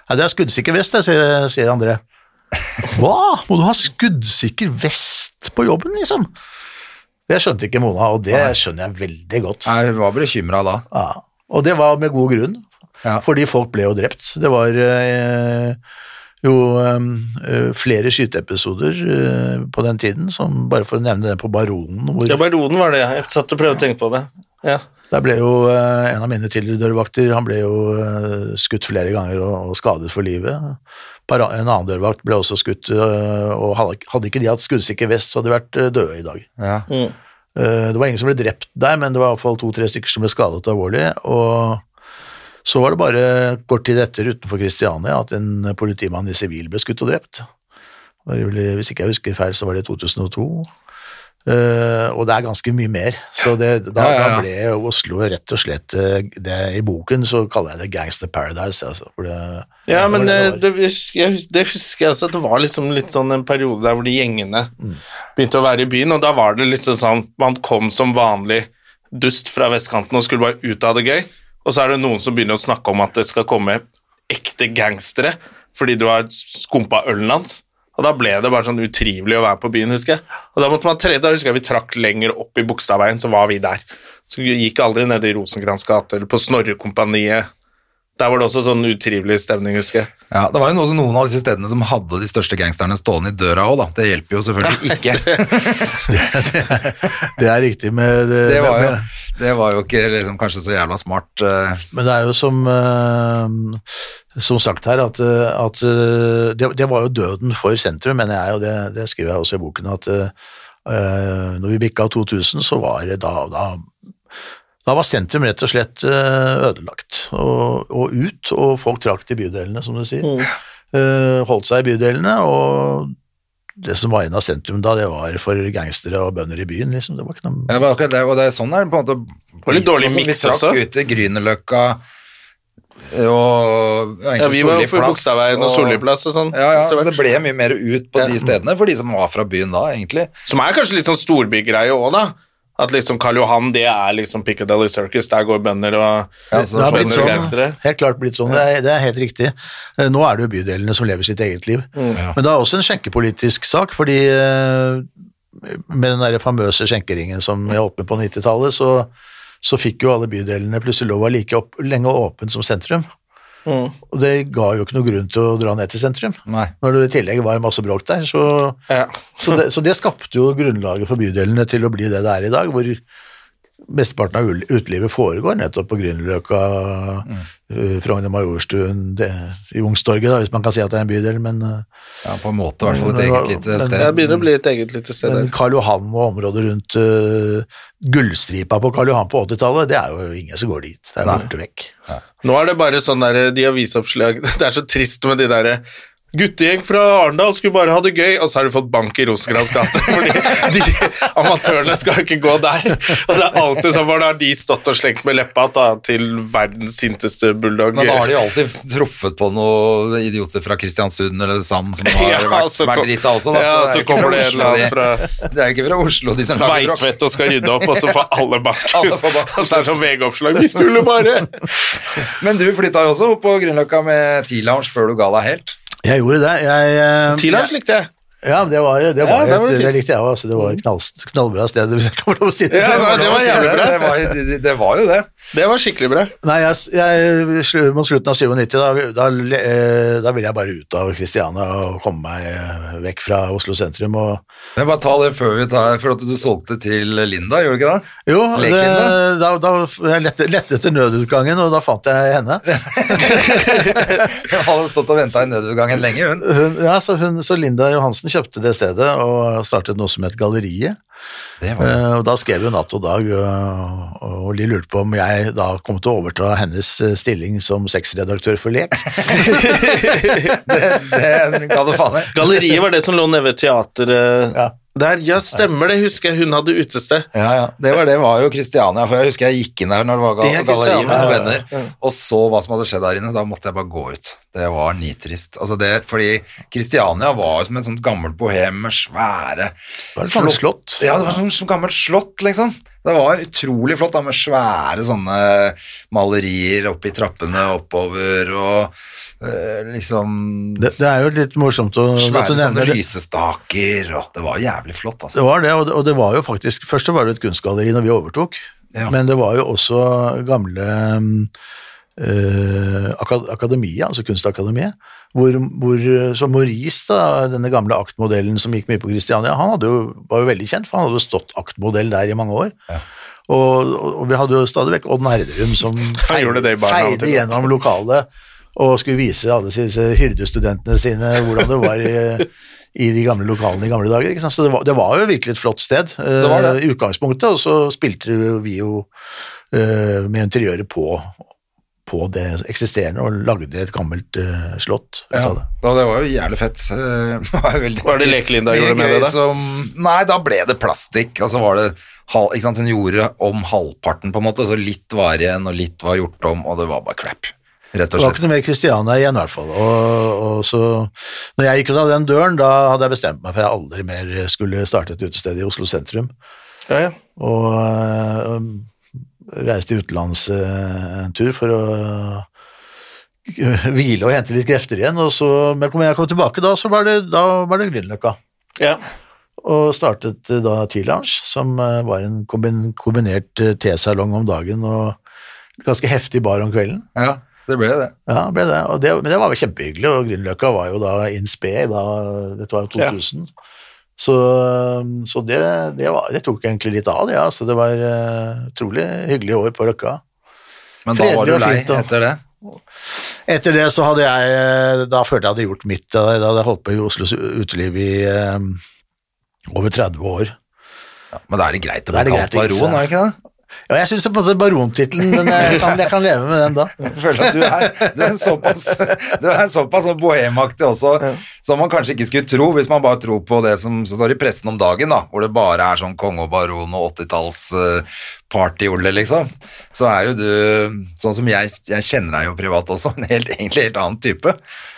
Nei, det er skuddsikker vest, jeg, sier, sier André. Hva? Må du ha skuddsikker vest på jobben, liksom? Det skjønte ikke Mona, og det skjønner jeg veldig godt. Jeg var bekymra da. Ja. Og det var med god grunn, Ja. fordi folk ble jo drept. Det var eh, jo eh, flere skyteepisoder eh, på den tiden, som bare for å nevne den på Baronen, hvor Ja, Baronen var det. Jeg satt og prøvde å tenke på det. Ja. Der ble jo eh, en av mine tidligere dørvakter han ble jo eh, skutt flere ganger og, og skadet for livet. Para- En annen dørvakt ble også skutt, eh, og hadde, hadde ikke de hatt skuddsikker vest, så hadde de vært eh, døde i dag. Ja. Mm. Eh, Det var ingen som ble drept der, men det var i hvert fall to-tre stykker som ble skadet alvorlig. Og så var det bare kort tid etter utenfor Kristiania at en politimann i sivil ble skutt og drept. Hvis ikke jeg husker feil, så var det i 2002. Uh, og det er ganske mye mer. Så det, da, Ja, ja, ja. da ble Oslo rett og slett eh, det, I boken så kaller jeg det Gangster Paradise. Altså, det, Ja, men det eh, det, jeg, det husker jeg også, at det var liksom litt sånn en periode der hvor de gjengene Mm. begynte å være i byen, og da var det liksom sånn Man kom som vanlig dust fra vestkanten og skulle bare ut av det gøy, og så er det noen som begynner å snakke om at det skal komme ekte gangstere fordi du har skumpa ølen hans. Og da ble det bare sånn utrivelig å være på byen, husker jeg. Og da måtte man tre, da husker jeg vi trakk lenger opp i Bogstadveien, så var vi der. Så vi gikk aldri ned i Rosenkrantz gate eller på Snorrekompaniet. Der var det også sånn utrivelig stemning, husker jeg. Ja, det var jo noe, noen av disse stedene som hadde de største gangsterne stående i døra òg, da. Det hjelper jo selvfølgelig ikke. det er riktig med det, Det var jo, det var jo ikke liksom, kanskje så jævla smart. eh, Men det er jo som, eh, som sagt her, at, eh, at eh, det, det var jo døden for sentrum, mener jeg, og det, det skriver jeg også i boken, at når vi bikka 2000, så var det da, da da var sentrum rett og slett eh, ødelagt og, og ut, og folk trakk til bydelene, som du sier. Eh, holdt seg i bydelene, og det som var igjen av sentrum da, det var for gangstere og bønder i byen, liksom. Det var ikke noe Ja, akkurat det, og det er sånn er det på en måte var litt dårlig Altså, også Vi trakk ut til Grünerløkka og ja, Ja, vi var for Bogstadveien og og Solliplass og sånn. Ja, ja, så det ble mye mer ut på de stedene for de som var fra byen da, egentlig. Som er kanskje litt sånn storbygreie òg, da. At liksom Karl Johan, det er liksom Piccadilly Circus, der går bønder og Ja, det har blitt sånn, gangstere. helt klart blitt sånn, det er, det er helt riktig. Eh, Nå er det jo bydelene som lever sitt eget liv. Men det er også en skjenkepolitisk sak, fordi eh, med den der famøse skjenkeringen som jeg holdt med på 90-tallet, så, så fikk jo alle bydelene plutselig lov å være like opp, lenge åpen som sentrum. Og det ga jo ikke noe grunn til å dra ned til sentrum. Nei. Når det i tillegg var masse bråk der, så Ja. så det, så det skapte jo grunnlaget for bydelene til å bli det det er i dag, hvor mesteparten av utelivet foregår nettopp på Grünerløkka, mm. Frogner Majorstuen, det- i Youngstorget, hvis man kan si at det er en bydel, men, eh, Ja, på en måte i hvert fall et eget lite sted. Det begynner å bli et eget lite sted men. Karl Johan og området rundt uh, Gullstripa på Karl Johan på 80-tallet, det er jo ingen som går dit. Det er borte vekk. Nå er det bare sånn der, de avisoppslag Det er så trist med de derre Guttegjeng fra Arendal skulle bare ha det gøy, og så har de fått bank i Rosenkrantz gate. Fordi de amatørene skal ikke gå der. Og det er alltid sånn, for da har de stått og slengt med leppa da, til verdens sinteste bulldog. Men da har de alltid truffet på noen idioter fra Kristiansund eller Sand som har Ja, vært, så vært drita også. Da. Ja, så det er så kommer fra det en Oslo, eller fra- Det er ikke fra Oslo, de som lager rock. Veitvet og skal rydde opp, og så får alle bank. Alle får bank. Og så er det sånn VG-oppslag. Vi skulle bare Men du flytta jo også opp på Grünerløkka med T-lounge før du ga deg helt. Jeg gjorde det. Jeg, uh, Tidligere likte jeg. Ja, det var, det var, Ja, det var et- fint. det likte jeg òg. Altså, det var et knall, knallbra sted, hvis jeg kan få lov å si det. Ja, nei, det var jævlig bra. Det var, det, det var jo det. Det var skikkelig bra. Nei, jeg, jeg, mot slutten av 97, da, da, eh, da ville jeg bare ut av Kristiania og komme meg eh, vekk fra Oslo sentrum. Og, Men bare ta det før vi tar For at du solgte til Linda, gjorde du ikke det? jo, det, da, da jeg lette, lette etter nødutgangen, og da fant jeg henne. Hun hadde stått og venta i nødutgangen lenge, hun. Hun, ja, så, hun, så Linda Johansen kjøpte det stedet og startet noe som het Galleriet. Det var Eh, Og da skrev hun natt og dag, og, og de lurte på om jeg da kom til å overta hennes eh, stilling som sexredaktør for Lek. det, det ga det faen i. Galleriet var det som lå nede ved teateret. Ja. Der, ja, stemmer det. Husker jeg hun hadde utested. Ja, ja. Det var, det var jo Kristiania, for jeg husker jeg gikk inn der når det var Det ga- galleri med noen venner, og så hva som hadde skjedd der inne. Da måtte jeg bare gå ut. Det var nitrist. Altså det, fordi Kristiania var som et sånt gammelt bohem med svære Det var et gammelt slott. Ja, det var som som gammelt slott, liksom. Det var utrolig flott da, med svære sånne malerier oppi trappene oppover, og liksom Det, det er jo litt morsomt å, Svære sånne lysestaker, og det var jævlig flott, altså. Det var det, og det, og det var jo faktisk Først var det et kunstgalleri når vi overtok, Ja. men det var jo også gamle eh, akademia, altså Kunstakademiet, hvor, hvor så Maurice, da, denne gamle aktmodellen som gikk mye på Christiania, han jo, var jo veldig kjent, for han hadde jo stått aktmodell der i mange år. Og, og, og vi hadde jo stadig vekk Odd Nerdrum som og feide gjennom lokalet og skulle vise alle disse hyrdestudentene sine hvordan det var i, i de gamle lokalene i gamle dager. Ikke sant? Så det var, det var jo virkelig et flott sted var det. i utgangspunktet, og så spilte vi jo uh, med interiøret på, på det eksisterende og lagde et gammelt uh, slott Ja, det. det var jo jævlig fett. Hva er var, veldig, Var det Lekelinda gjorde med det, da? Som, nei, da ble det plastikk, og så var det ikke sant, Hun gjorde om halvparten, på en måte, så litt var igjen, og litt var gjort om, og det var bare crap. Rett og slett. Det var ikke noe mer Christiania igjen, i hvert fall. Og, og så, når jeg gikk ut av den døren, da hadde jeg bestemt meg for at jeg aldri mer skulle starte et utested i Oslo sentrum. Ja, ja. Og øh, reiste utenlands øh, en tur for å øh, hvile og hente litt krefter igjen. Og så, men når jeg kom tilbake da, så var det, da var det Grünerløkka. ja. Og startet øh, da T-Lounge, som var en kombin kombinert tesalong om dagen og ganske heftig bar om kvelden. Ja, det ble det. Ja, ble det. Og det. Men det var jo kjempehyggelig, og Grünerløkka var jo da in spe, da, dette var jo 2000. Så, så det, det, var, det tok egentlig litt av, det. Ja. Så det var uh, utrolig hyggelige år på Løkka. Men da var du lei fint, etter det. Etter det så hadde jeg eh, Da følte jeg hadde gjort mitt. Da hadde jeg holdt på i Oslos uteliv i um, over 30 år. Men da er det greit å bli kalt baron, er det ikke det? Ja, jeg syns er barontittelen, men jeg kan, jeg kan leve med den da. Jeg føler at du er, du er såpass, du er såpass sånn bohemaktig også, som man kanskje ikke skulle tro, hvis man bare tror på det som står i pressen om dagen, da, hvor det bare er sånn konge og baron og 80-talls uh, partyolle, liksom. Så er jo du, sånn som jeg, jeg kjenner deg jo privat også, en helt, egentlig helt annen type.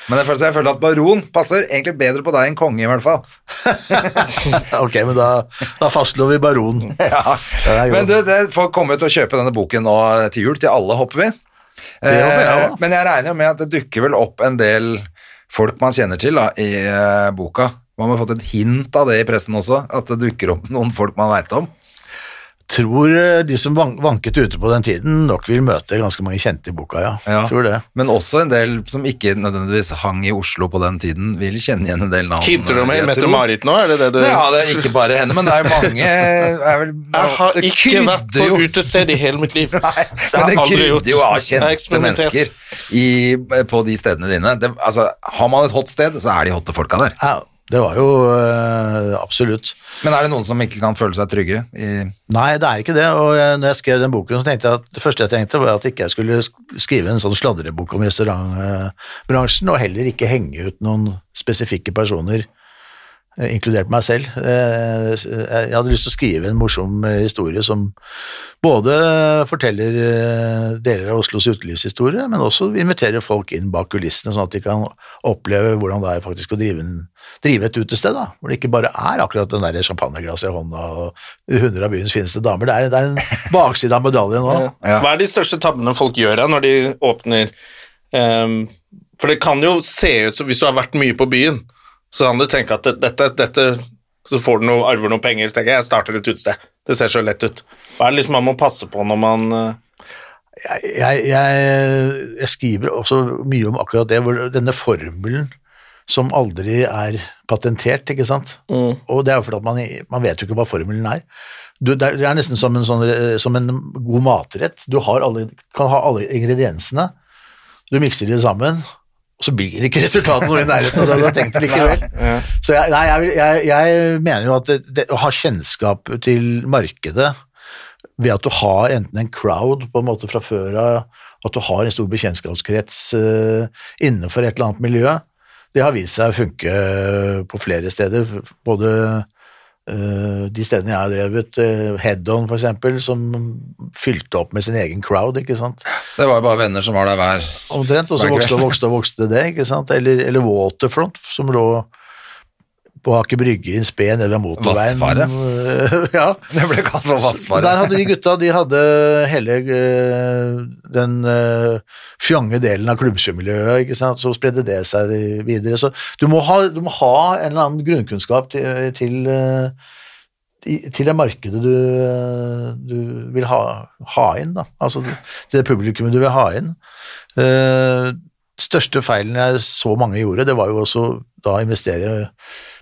Men jeg føler, jeg føler at baron passer egentlig bedre på deg enn konge, i hvert fall. Ok, men da, da fastslår vi baron. Ja. Men du, det får komme ut og kjøpe denne boken nå til jul, til alle, håper vi. Det håper jeg Eh. Men jeg regner jo med at det dukker vel opp en del folk man kjenner til da, i eh, boka. Man har fått et hint av det i pressen også, at det dukker opp noen folk man veit om. Tror eh, de som vanket ute på den tiden, nok vil møte ganske mange kjente i boka, ja. Ja. Tror det. Men også en del som ikke nødvendigvis hang i Oslo på den tiden, vil kjenne igjen en del navn. Hinter du meg med jeg. Mette-Marit nå, er det det du Ja, det er ikke bare henne, men det er mange er vel, Jeg har ikke vært på jo- utested i hele mitt liv. Nei, Det men det krydder jo av kjente mennesker i, på de stedene dine. Det, altså, har man et hot sted, så er de hotte folka der. Ja, Det var jo øh, absolutt. Men er det noen som ikke kan føle seg trygge? I, Nei, det er ikke det. Og jeg, når jeg skrev den boken, så tenkte jeg at det første jeg tenkte, var at ikke jeg skulle skrive en sånn sladrebok om restaurantbransjen, og heller ikke henge ut noen spesifikke personer, inkludert meg selv. Eh, Jeg hadde lyst til å skrive en morsom eh, historie som både forteller eh, deler av Oslos utelivshistorie, men også inviterer folk inn bak kulissene, sånn at de kan oppleve hvordan det er faktisk å drive, drive et utested, da, hvor det ikke bare er akkurat den der champagneglasset i hånda og 100 av byens fineste damer. Det er, det er en bakside av medaljen. Ja. Hva er de største tabbene folk gjør da, når de åpner um, For det kan jo se ut som hvis du har vært mye på byen, så kan du tenke at dette, dette Så får du noe, arver noen penger. tenker jeg, jeg starter et utested. Det ser så lett ut. Hva er det liksom man må passe på når man eh, jeg, jeg, jeg, jeg skriver også mye om akkurat det, denne formelen som aldri er patentert, ikke sant? Og det er jo fordi at man, man vet jo ikke hva formelen er. Du, det, er nesten som en, sånn, som en god matrett. Du har alle, kan ha alle ingrediensene, du mikser de sammen, og så blir ikke resultatet noe i nærheten av det du har tenkt likevel. Så jeg, nei, jeg, jeg, jeg mener jo at det, det, å ha kjennskap til markedet ved at du har enten en crowd på en måte fra før av, at du har en stor bekjentskapskrets uh, innenfor et eller annet miljø, det har vist seg å funke på flere steder. Både de stedene jeg har drevet, uh, Head-On for eksempel, som fylte opp med sin egen crowd, ikke sant. det var jo bare venner som var der hver Omtrent, og så vokste og vokste og vokste det, ikke sant. Eller, eller Waterfront, som lå på Aker Brygge i en spe nede ved motorveien. Vassfaret. ja. Det ble kalt for Vassfaret. Der hadde de gutta de hadde hele eh, den uh, fjonge delen av klubbsjømiljøet, ikke sant? så spredde det seg videre. Så du må ha, du må ha en eller annen grunnkunnskap til, til, eh, til det markedet du, eh, du vil ha, ha inn, da. altså til det publikummet du vil ha inn. Uh, største feilen jeg så mange gjorde, det var jo også da investere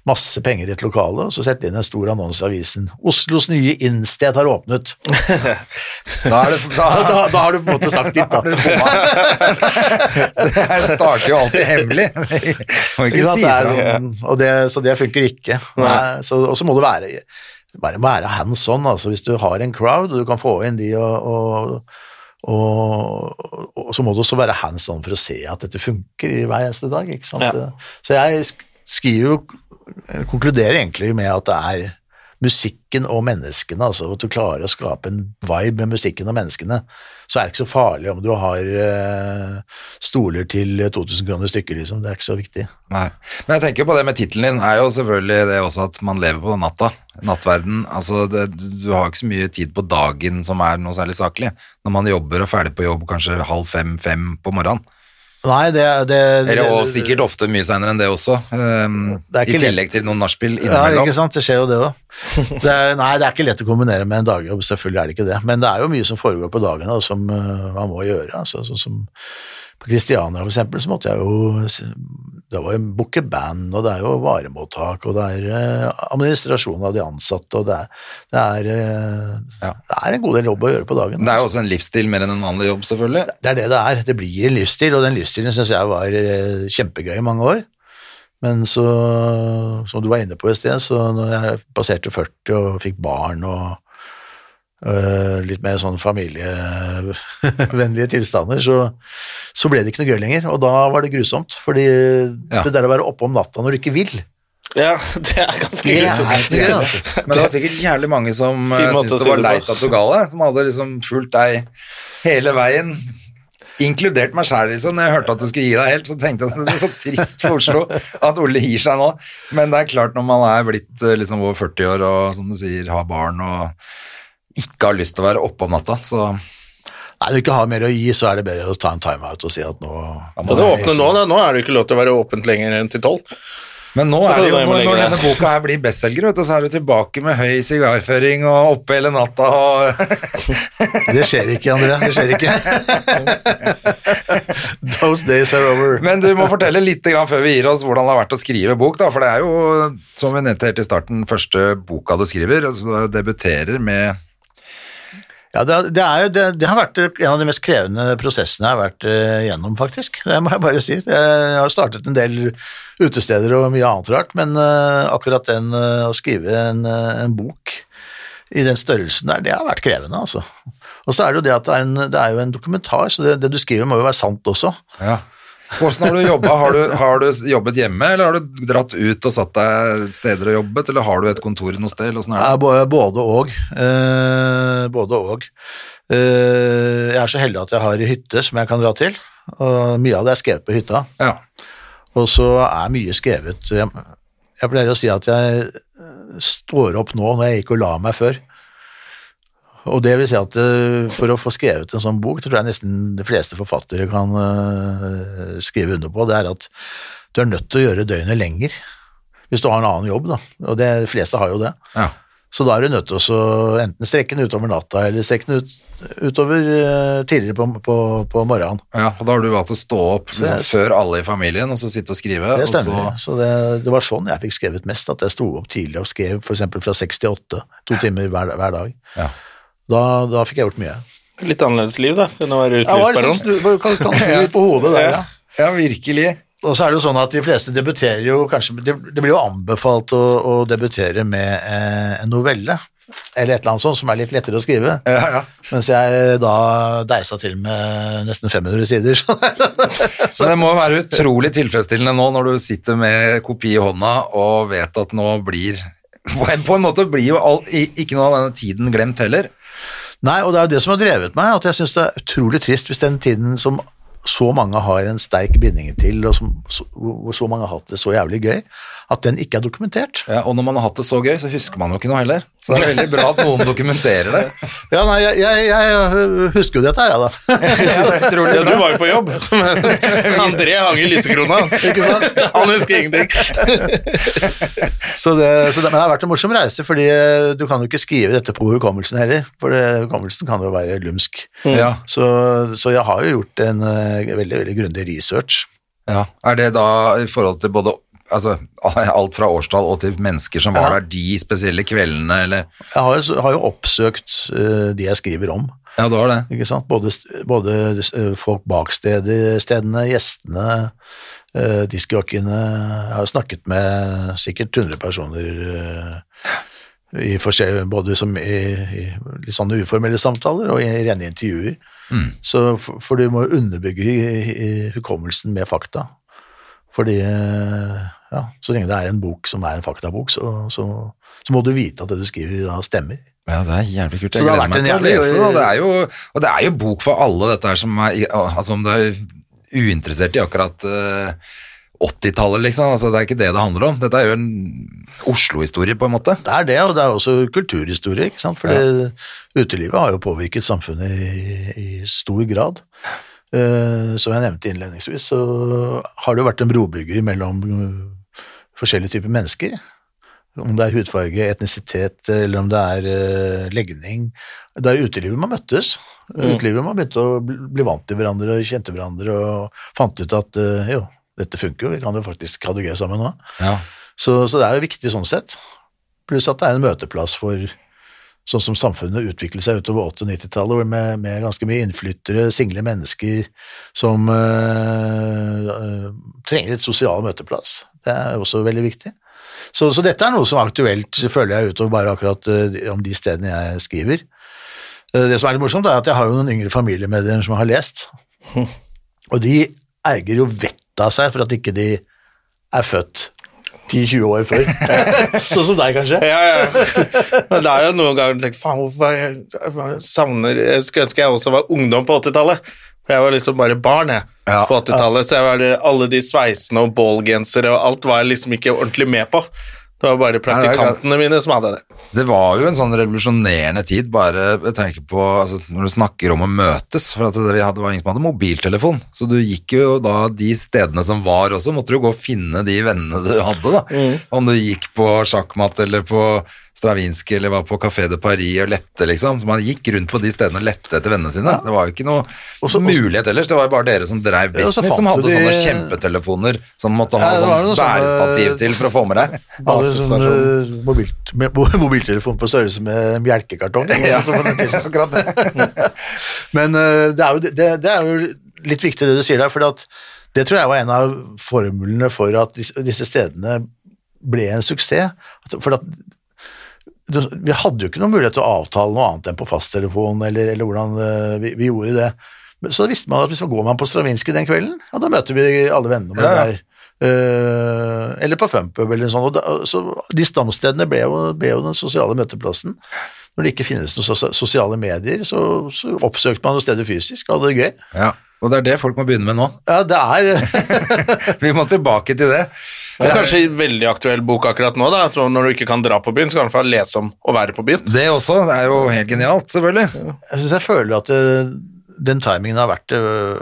masse penger i et lokale, og så setter de inn en stor annonse i avisen. Oslos nye innsted har åpnet. Da, det, da, Da, da, har du på en måte sagt ditt, da. det starter jo alltid hemmelig. Må ikke si Det og det, så det funker ikke. Og så må du være, bare være hands on. Altså, hvis du har en crowd, og du kan få inn de og, og og, og så må du også være hands on for å se at dette funker i hver eneste dag. Ikke sant? Ja. Så jeg sk- skriver jo konkluderer egentlig med at det er musikken og menneskene, altså at du klarer å skape en vibe med musikken og menneskene, så er det ikke så farlig om du har eh, stoler til 2000 kroner stykket, liksom. Det er ikke så viktig. Nei. Men jeg tenker på det med tittelen din, er jo selvfølgelig det også at man lever på natta. Nattverden. Altså, det, du har ikke så mye tid på dagen som er noe særlig saklig. Når man jobber og ferdig på jobb kanskje halv fem-fem på morgenen. Nei, det, det, Eller, og sikkert ofte mye senere enn det også. Um, Det I tillegg til noen nachspiel Ja, ikke sant, det skjer jo det òg. Nei, det er ikke lett å kombinere med en dagjobb, selvfølgelig er det ikke det. Men det er jo mye som foregår på dagene, og som uh, man må gjøre. Altså, sånn som på Kristiania for eksempel, så måtte jeg jo Det var jo booke band, og det er jo varemottak, og det er eh, administrasjon av de ansatte, og det er, det er, eh, Ja. det er en god del jobb å gjøre på dagen. Det er jo altså. også en livsstil mer enn en vanlig jobb, selvfølgelig. Det er det det er. Det blir en livsstil, og den livsstilen syns jeg var eh, kjempegøy i mange år. Men så, som du var inne på i sted, så når jeg passerte 40 og fikk barn og litt mer sånn familievennlige tilstander, så, så ble det ikke noe gøy lenger. Og da var det grusomt, fordi Ja. det der å være oppe om natta når du ikke vil Ja, det er ganske grusomt. Ja, det, altså. Men det var sikkert jævlig mange som å syntes det var leit at du ga deg, som hadde liksom fulgt deg hele veien. Inkludert meg sjæl, liksom. Når jeg hørte at du skulle gi deg helt, så tenkte jeg at det er så trist for Oslo at Ole gir seg nå. Men det er klart, når man er blitt uh, liksom over 40 år og som du sier, har barn og ikke har lyst til å være oppe om natta, så Nei, når du ikke har mer å gi, så er det bedre å ta en timeout og si at nå må du åpne nå, da? Nå er det ikke lov til å være åpent lenger enn til tolv. Men nå Så er det jo, når, når denne boka her blir bestselger, vet du, så er du tilbake med høy sigarføring og oppe hele natta og Det skjer ikke, André. Det skjer ikke. Those days are over. Men du må fortelle litt grann før vi gir oss hvordan det har vært å skrive bok, da, for det er jo, som vi nevnte helt i starten, første boka du skriver, altså du debuterer med Ja, det, det, jo, det, det har vært en av de mest krevende prosessene jeg har vært eh, gjennom, faktisk. Det må jeg bare si. Jeg har startet en del utesteder og mye annet rart, men eh, akkurat den eh, å skrive en, en bok i den størrelsen der, det har vært krevende, altså. Og så er det jo det at det er, en, det er jo en dokumentar, så det, det du skriver må jo være sant også. Ja. Hvordan har du jobba? Har, du- har du jobbet hjemme, eller har du dratt ut og satt deg steder og jobbet, eller har du et kontor noe sted? både og. Eh, både og. Eh, jeg er så heldig at jeg har hytte som jeg kan dra til, og mye av det er skrevet på hytta. Ja. Og så er mye skrevet Jeg, jeg pleier å si at jeg står opp nå når jeg gikk og la meg før. Og det vil si at eh, for å få skrevet en sånn bok, tror jeg nesten de fleste forfattere kan eh, skrive under på, det er at du er nødt til å gjøre døgnet lenger. Hvis du har en annen jobb, da. Og det, de fleste har jo det. Ja. Så da er du nødt til å enten strekke den utover natta, eller strekke den ut, utover eh, tidligere på, på, på morgenen. ja, og da har du valgt å stå opp liksom, det, før alle i familien, og så sitte og skrive. Det og stemmer. så- Så, det, det var sånn jeg fikk skrevet mest, at jeg sto opp tidlig og skrev f.eks. fra seks til åtte, to timer hver, hver dag. Ja. Da, da fikk jeg gjort mye. Litt annerledes liv, da, enn å være liksom utelivsbaron. kan, kan snu litt på hodet der, ja. ja, virkelig. Og så er det jo sånn at de fleste debuterer jo kanskje Det, det blir jo anbefalt å, å debutere med eh, en novelle, eller et eller annet sånt som er litt lettere å skrive. Ja, ja. Mens jeg da deisa til med nesten 500 sider. Så Så det må være utrolig tilfredsstillende nå når du sitter med kopi i hånda og vet at nå blir På en, måte blir jo all, ikke noe av denne tiden glemt heller. Nei, og det er jo det som har drevet meg, at jeg syns det er utrolig trist hvis den tiden som så mange har en sterk binding til, og som, så, hvor så mange har hatt det så jævlig gøy, at den ikke er dokumentert. Ja, og når man har hatt det så gøy, så husker man jo ikke noe heller. Så det er veldig bra at noen dokumenterer det. Ja, nei, jeg, jeg, jeg husker jo dette her, ja, da. Ja, det er Ja, du var jo på jobb, men André hang i lysekrona. Han husker ingenting. Så det, så det, men det har vært en morsom reise, fordi eh, du kan jo ikke skrive dette på hukommelsen heller, for det, hukommelsen kan jo være lumsk. Ja, Så, så jeg har jo gjort en eh, veldig, veldig grundig research. ja. Er det da i forhold til både altså, alt fra årstall og til mennesker som var Ja. der de spesielle kveldene, eller Jeg har jo, har jo oppsøkt uh, de jeg skriver om. Ja, det var det. Ikke sant? Både, både eh, folk bak stedene, gjestene, uh, diskjockeyene. Jeg har jo snakket med sikkert 100 personer Uh, i både som i, i litt sånne uformelle samtaler og i rene intervjuer. Så for, for du må jo underbygge i, i hukommelsen med fakta. Fordi ja, så lenge det er en bok som er en faktabok, så, så, så må du vite at det du skriver da stemmer. Ja, det er jævlig kult. Jeg gleder meg til å lese det. og Det er jo, og det er jo bok for alle dette her som er Altså om du er uinteressert i akkurat uh, 80-tallet, liksom. Altså, det er ikke det det handler om. Dette er jo en Oslo-historie, på en måte. Det er det, og det er også kulturhistorie, ikke sant? For ja. utelivet har jo påvirket samfunnet i, i stor grad. Uh, som jeg nevnte innledningsvis, så har det jo vært en brobygger mellom eh, forskjellige typer mennesker. Om det er hudfarge, etnisitet, eller om det er eh, legning. Det er utelivet man møttes. Utelivet man begynte å bli bli vant til hverandre, og kjente hverandre og fant ut at eh, jo, dette funker jo, vi kan jo faktisk ha det gøy sammen nå. Ja. Så, så det er jo viktig sånn sett. Pluss at det er en møteplass for sånn som samfunnet utviklet seg utover 80- og 90-tallet, med, med ganske mye innflyttere, single mennesker som øh, øh, trenger et sosial møteplass. Det er også veldig viktig. Så, så dette er noe som er aktuelt, føler jeg, utover bare akkurat øh, om de stedene jeg skriver. Eh, Det som er litt morsomt, er at jeg har jo noen yngre familiemedlemmer som har lest, og de erger jo vettet av seg for at ikke de er født 10-20 år før. sånn som deg, kanskje. Ja, ja. Men det er jo noen ganger du tenker faen, hvorfor jeg, jeg savner Jeg skulle ønske jeg også var ungdom på 80-tallet. For jeg var liksom bare barn jeg, Ja, på 80-tallet, så jeg var alle de sveisene og ballgensere og alt var jeg liksom ikke ordentlig med på. Det var bare praktikantene mine som hadde det. Det var jo en sånn revolusjonerende tid, bare tenker på altså, når du snakker om å møtes. For det, vi hadde, var ingen som hadde mobiltelefon, så du gikk jo da de stedene som var også, måtte du gå og finne de vennene du hadde, da. Om du gikk på sjakkmatt eller på Stravinskij eller var på Café de Paris og lette, liksom. Så man gikk rundt på de stedene og lette etter vennene sine. Det var jo ikke noe Også- mulighet ellers. Det var jo bare dere som drev Ja, business, som hadde de- sånne kjempetelefoner som måtte ha Ja, sånn sånne- bærestativ til for å få med deg. Hadde sånn mobilt, mobiltelefon på størrelse med melkekartong. Ja, akkurat det. Men eh, det, er jo, det, det er jo litt viktig det du sier der, for det tror jeg var en av formlene for at disse, stedene ble en suksess. For at vi hadde jo ikke noen mulighet til å avtale noe annet enn på fasttelefon, eller, eller hvordan eh, vi, vi gjorde det. så Så visste man at hvis man går man på Stravinskij den kvelden, ja, da møter vi alle vennene våre Ja, der. Uh, eller på Fumpub eller noe sånt. Og da, så de stamstedene ble jo, ble jo den sosiale møteplassen. Når det ikke finnes noen sosiale medier, så, så oppsøkte man jo stedet fysisk og hadde det gøy. Ja, og det er det folk må begynne med nå. Ja, det er Vi må tilbake til det. Det er kanskje en veldig aktuell bok akkurat nå, da. Så Når du ikke kan dra på byen, så kan du i hvert fall lese om å være på byen. Det også, det er jo helt genialt, selvfølgelig. Jeg syns jeg føler at det, den timingen har vært øh,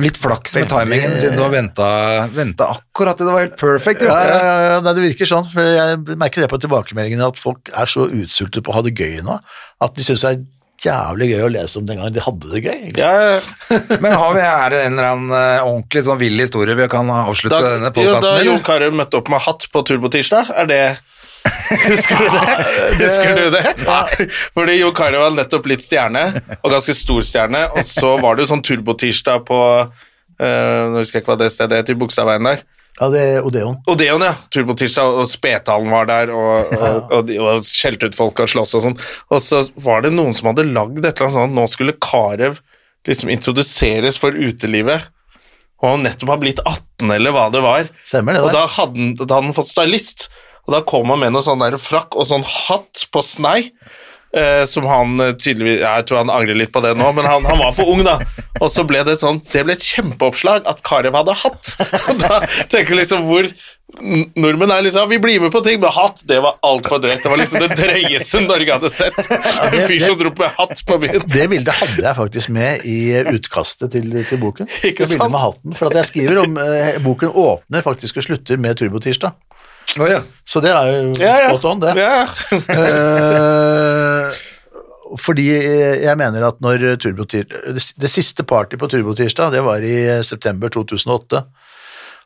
Litt flaks med timingen, siden du har venta, akkurat til det var helt perfect. ja, ja, ja, ja, nei, det virker sånn. For jeg merker det på tilbakemeldingene at folk er så utsultet på å ha det gøy nå, at de syns det er jævlig gøy å lese om den gangen de hadde det gøy. Ja. Men har vi, er det en eller annen eh, ordentlig sånn vill historie vi kan avslutte Da, denne jo, da podkasten Jon med? Carew møtte opp med hatt på Turbotirsdag, er det Husker du det? Husker du det? Fordi Jo Carew var nettopp litt stjerne, og ganske stor stjerne, og så var det jo sånn Turbotirsdag på uh, Nå husker jeg ikke hva det stedet het, i Bogstadveien der. Ja, det er Odeon. Odeon, ja. Tur på tirsdag, og Spetalen var der, og, og, og, og skjelte ut folk og slåss og sånn. Og så var det noen som hadde lagd et eller annet sånt, nå skulle Carew liksom introduseres for utelivet. Og han nettopp har blitt 18, eller hva det var. Stemmer det Og da hadde, da hadde han fått stylist, og da kom han med noe sånn der frakk og sånn hatt på snei. Eh, som han eh, tydeligvis Jeg tror han angrer litt på det nå, men han, han var for ung, da. Og så ble det sånn Det ble et kjempeoppslag at Carew hadde hatt. Og da tenker jeg liksom hvor Nordmenn er liksom Vi blir med på ting, men hatt, det var altfor drøyt. Det var liksom det drøyeste Norge hadde sett. En fyr som dro med hatt på byen. Det bildet hadde jeg faktisk med i utkastet til, til boken. Ikke det bildet med hatten, For at jeg skriver om eh, Boken åpner faktisk og slutter med Turbotirsdag. Oh, ja. Så det er jo Ja, ja. spot on, det. Ja. Eh, fordi jeg mener at når Turbo Det siste party på Turbotirsdag, det var i september 2008.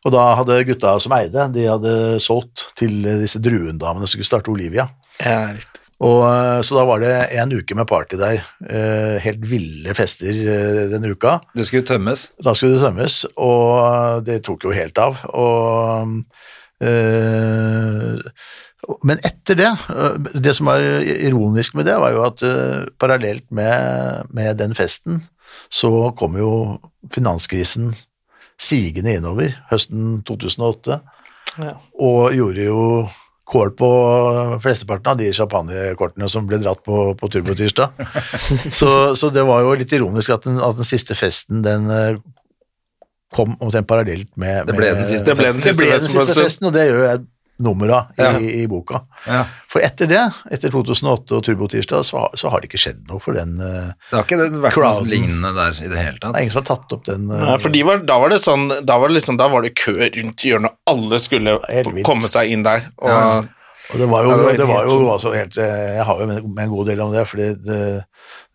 Og da hadde gutta som eide, de hadde solgt til disse druendamene som skulle starte Olivia. ja, riktig. Og, eh, så da var det en uke med party der. eh, Helt ville fester den uka. Det skulle tømmes. Da skulle det tømmes, og det tok jo helt av. Og, eh, men etter det, eh, det som var ironisk med det, var jo at eh, parallelt med, med den festen, så kom jo finanskrisen sigende innover høsten 2008, Ja. og gjorde jo kål på flesteparten av de champagnekortene som ble dratt på, på turbotirsdag. så, så det var jo litt ironisk at den, at den siste festen, den eh, kom omtrent parallelt med Det ble den siste ble den festen, og det gjør jeg nummer av i, Ja. i boka. Ja. For etter det, etter 2008 og turbotirsdag, så, så har det ikke skjedd noe for den uh, Det har ikke vært noe Crowden. lignende der i det hele Det er ingen som har tatt opp den uh, Nei, for de var, da var det sånn Da var det liksom Da var det kø rundt hjørnet, alle skulle komme seg inn der. Og, Ja. Og det var jo, det var det jo altså helt eh, Jeg har jo med, med en god del om det, for det,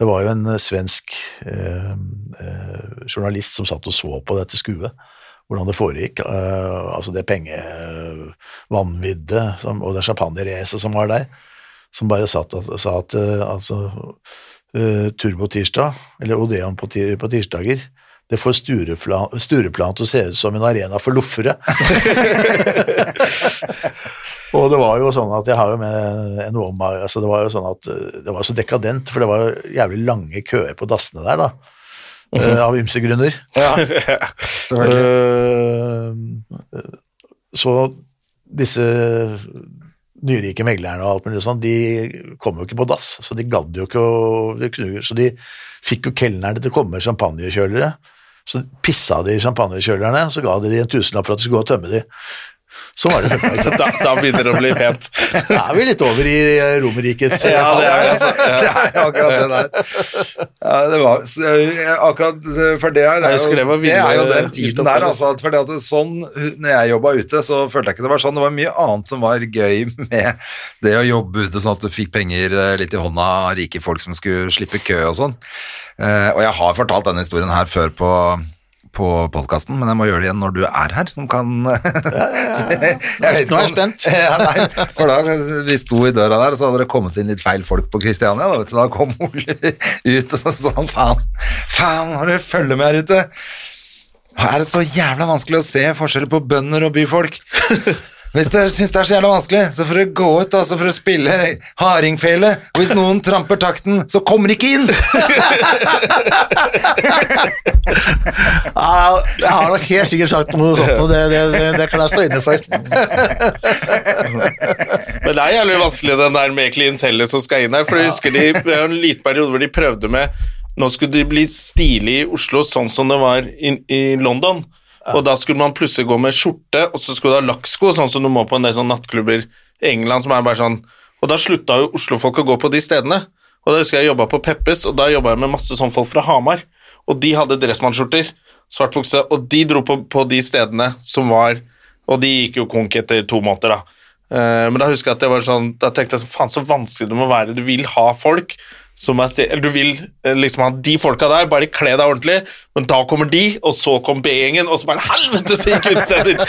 det var jo en svensk eh, eh, journalist som satt og så på dette skuet, hvordan det foregikk. Uh, altså det pengevanviddet som- og det champagneracet som var der, som bare satt sa at uh, altså uh, Turbo-tirsdag, eller Odeon på, tir, på tirsdager, det får Stureplan, til å se ut som en arena for loffere. Og det var jo sånn at jeg har jo med en om altså Det var jo sånn at eh, det var så dekadent, for det var jævlig lange køer på dassene der, da. Eh, av ymse grunner. Eh, så disse nyrike meglerne og alt mulig sånn, de kom jo ikke på dass, så de gadd jo ikke å Så de fikk jo kelnerne til å komme med champagnekjølere. Så pissa de i champagnekjølerne, så ga de de en tusenlapp for at de skulle gå og tømme de. Sånn var det. funka. Da, da begynner det å bli pent. Da er vi litt over i eh, Romerrikets eh, Ja, fall. det er det, altså. Det er akkurat det der. Ja, det var så, akkurat For det er, jo, det det er jo den tiden der, altså. at Fordi at det, sånn, når jeg jobba ute, så følte jeg ikke det var sånn. Det var mye annet som var gøy med det å jobbe ute, sånn at du fikk penger eh, litt i hånda av rike folk som skulle slippe kø og sånn. Eh, og jeg har fortalt denne historien her før på på podkasten, men jeg må gjøre det igjen når du er her, som kan ja, ja, ja. Nå er jeg spent. nei, for da vi sto i døra der, så hadde det kommet inn litt feil folk på Kristiania. Da, vet du, da kom Ole ut og så sa han faen, faen, har du følger med her ute? Er det så jævla vanskelig å se forskjeller på bønder og byfolk? Hvis dere syns det er så jævla vanskelig, så får dere gå ut da, så å spille hardingfele. Og hvis noen tramper takten, så kommer de ikke inn! Ja, jeg har nok helt sikkert sagt noe sånt, og det, det, det, det kan jeg stå inne for. Men det er jævlig vanskelig den der med klientellet som skal inn her, for jeg husker de, det var en liten periode hvor de prøvde med Nå skulle de bli stilig i Oslo, sånn som det var i, i London. Og da skulle man plutselig gå med skjorte, og så skulle du ha lakksko, sånn som du må på en del sånn nattklubber i England, som er bare sånn Og da slutta jo Oslo-folk å gå på de stedene. Og da husker jeg jeg jobba på Peppes, og da jobba jeg med masse sånn folk fra Hamar. Og de hadde dressmannskjorter, svart bukse, og de dro på, på de stedene som var Og de gikk jo konk etter to måneder, da. Eh, men da husker jeg at det var sånn Da tenkte jeg sånn, faen så vanskelig det må være. Du vil ha folk som er Eller du vil eh, liksom ha de folka der, bare kle deg ordentlig, men da kommer de, og så kom B-gjengen, og så bare helvete så gikk utsteder!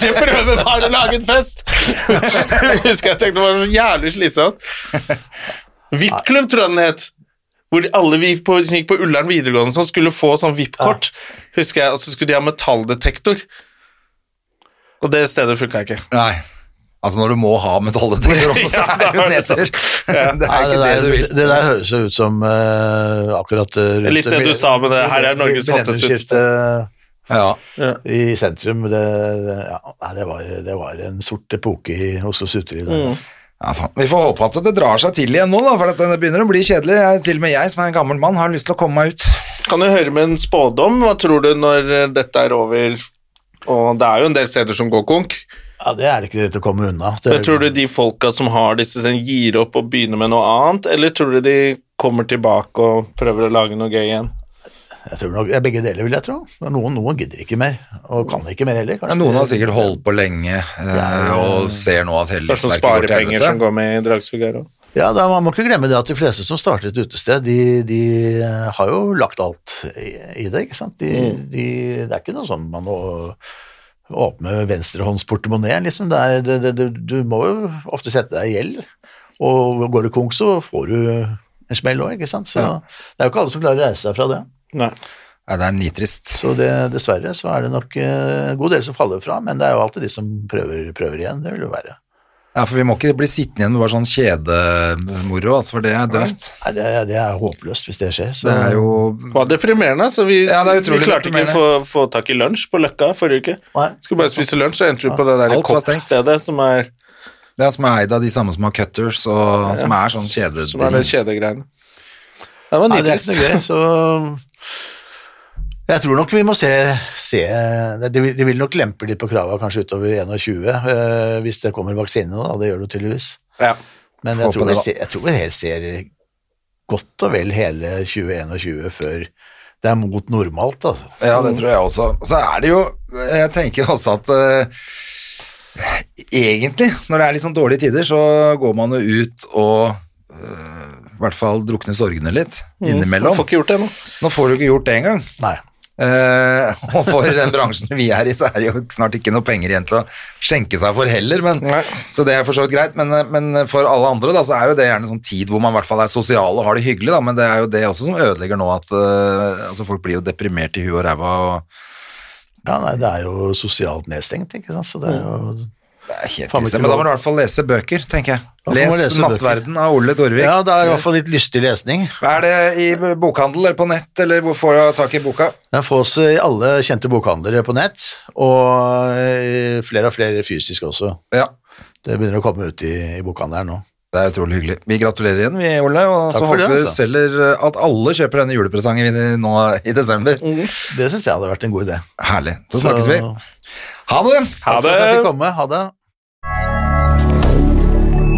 Jeg prøver bare å lage en fest! Jeg husker jeg tenkte det var jævlig slitsomt. VIP-klubb, tror jeg den het. Hvor alle vi på, gikk på Ullern videregående som skulle få sånn VIP-kort, husker jeg, og så skulle de ha metalldetektor. Og det stedet funka ikke. Nei. Altså når du må ha metalldetektor også, så er det jo er nedtur. Det er ikke det du vil. det der høres jo ut som uh, akkurat uh, rundt Litt det du sa med det, her er Norges hotteste ut. Ja. i sentrum. Det, ja, det, var, det var en sort epoke i Oslos uteliv. Mm. altså. Ja, faen. Vi får håpe at det drar seg til igjen nå, da, for at det begynner å bli kjedelig. Jeg, til og med jeg som er en gammel mann har lyst til å komme meg ut. Kan du høre med en spådom? Hva tror du når eh, dette er over? Og det er jo en del steder som går konk. Ja, det er det ikke til å komme unna. Det, Men tror du de folka som har disse, gir opp og begynner med noe annet, eller tror du de kommer tilbake og prøver å lage noe gøy igjen? Jeg tror nok, Begge deler, vil jeg tro. Noen, noen gidder ikke mer, og kan ikke mer heller. Ja, noen har sikkert holdt på lenge eh, Ja. og ser nå at hele Det er sånn livsverket går til sparepenger som går med i Dragsvig òg. Ja, da, Man må ikke glemme det at de fleste som starter et utested, de, de eh, har jo lagt alt i, i det. ikke sant? De, de, det er ikke noe sånn man må åpne venstrehåndsportemoneen, liksom. Det er, det, det, du- du må jo ofte sette deg i gjeld, og går det konk, så får du en smell òg, ikke sant. Så det er jo ikke alle som klarer å reise seg fra det. Nei. Ja, det er nitrist. Så det, dessverre så er det nok eh, en god del som faller fra, men det er jo alltid de som prøver, prøver igjen. Det vil det være. Ja, for vi må ikke bli sittende igjen med bare sånn kjedemoro, altså, for det er døvt. Nei, det, er- det er håpløst hvis det skjer. Så, Det er jo Det var deprimerende, så vi, Ja, det er vi klarte ikke å få, få tak i lunsj på Løkka forrige uke. Nei. Skulle bare spise lunsj, så endte vi på det der koppstedet som er, det er som er eid av de samme som har cutters, og som er sånn kjededrins. som er det kjedegreiene. Det var Nei, det er ikke noe gøy, så jeg tror nok vi må se, se de, vil- nok lempe litt på krava kanskje utover 21, eh, hvis det kommer vaksine nå, det gjør det tydeligvis. Ja. Men jeg Håper tror, vi jeg tror vi helt ser godt og vel hele 2021 før det er mot normalt, altså. Ja, det tror jeg også. Så er det jo Jeg tenker også at eh, egentlig, når det er litt sånn dårlige tider, så går man jo ut og eh, i hvert fall drukner sorgene litt innimellom. Får ikke gjort det nå. Nå får du ikke gjort det engang. Nei. Eh, og for den bransjen vi er i, så er det jo snart ikke noe penger igjen til å skjenke seg for heller, men, så det er for så vidt greit. Men, men for alle andre da, så er jo det gjerne sånn tid hvor man i hvert fall er sosial og har det hyggelig, da, men det er jo det også som ødelegger nå at eh, altså folk blir jo deprimert i huet og ræva. og Ja, nei, det er jo sosialt nedstengt, ikke sant, så det er jo Det er helt men da må du i hvert fall lese bøker, tenker jeg. Les lese bøker. Av Ole Torvik. Ja, det er i hvert fall litt lystig lesning. Er det i bokhandel eller på nett, eller hvor får du tak i boka? Den fås i alle kjente bokhandlere på nett, og eh, flere og flere fysisk også. Ja, Det begynner å komme ut i, i bokhandelen nå. det er utrolig hyggelig. Vi gratulerer igjen, vi, Ole, og Takk så det, håper vi altså. selger eh, at alle kjøper denne julepresangen nå i desember. Det syns jeg hadde vært en god idé. Herlig. Så snakkes vi. Ha det! Ha Takk for det! at jeg fikk komme. Ha det.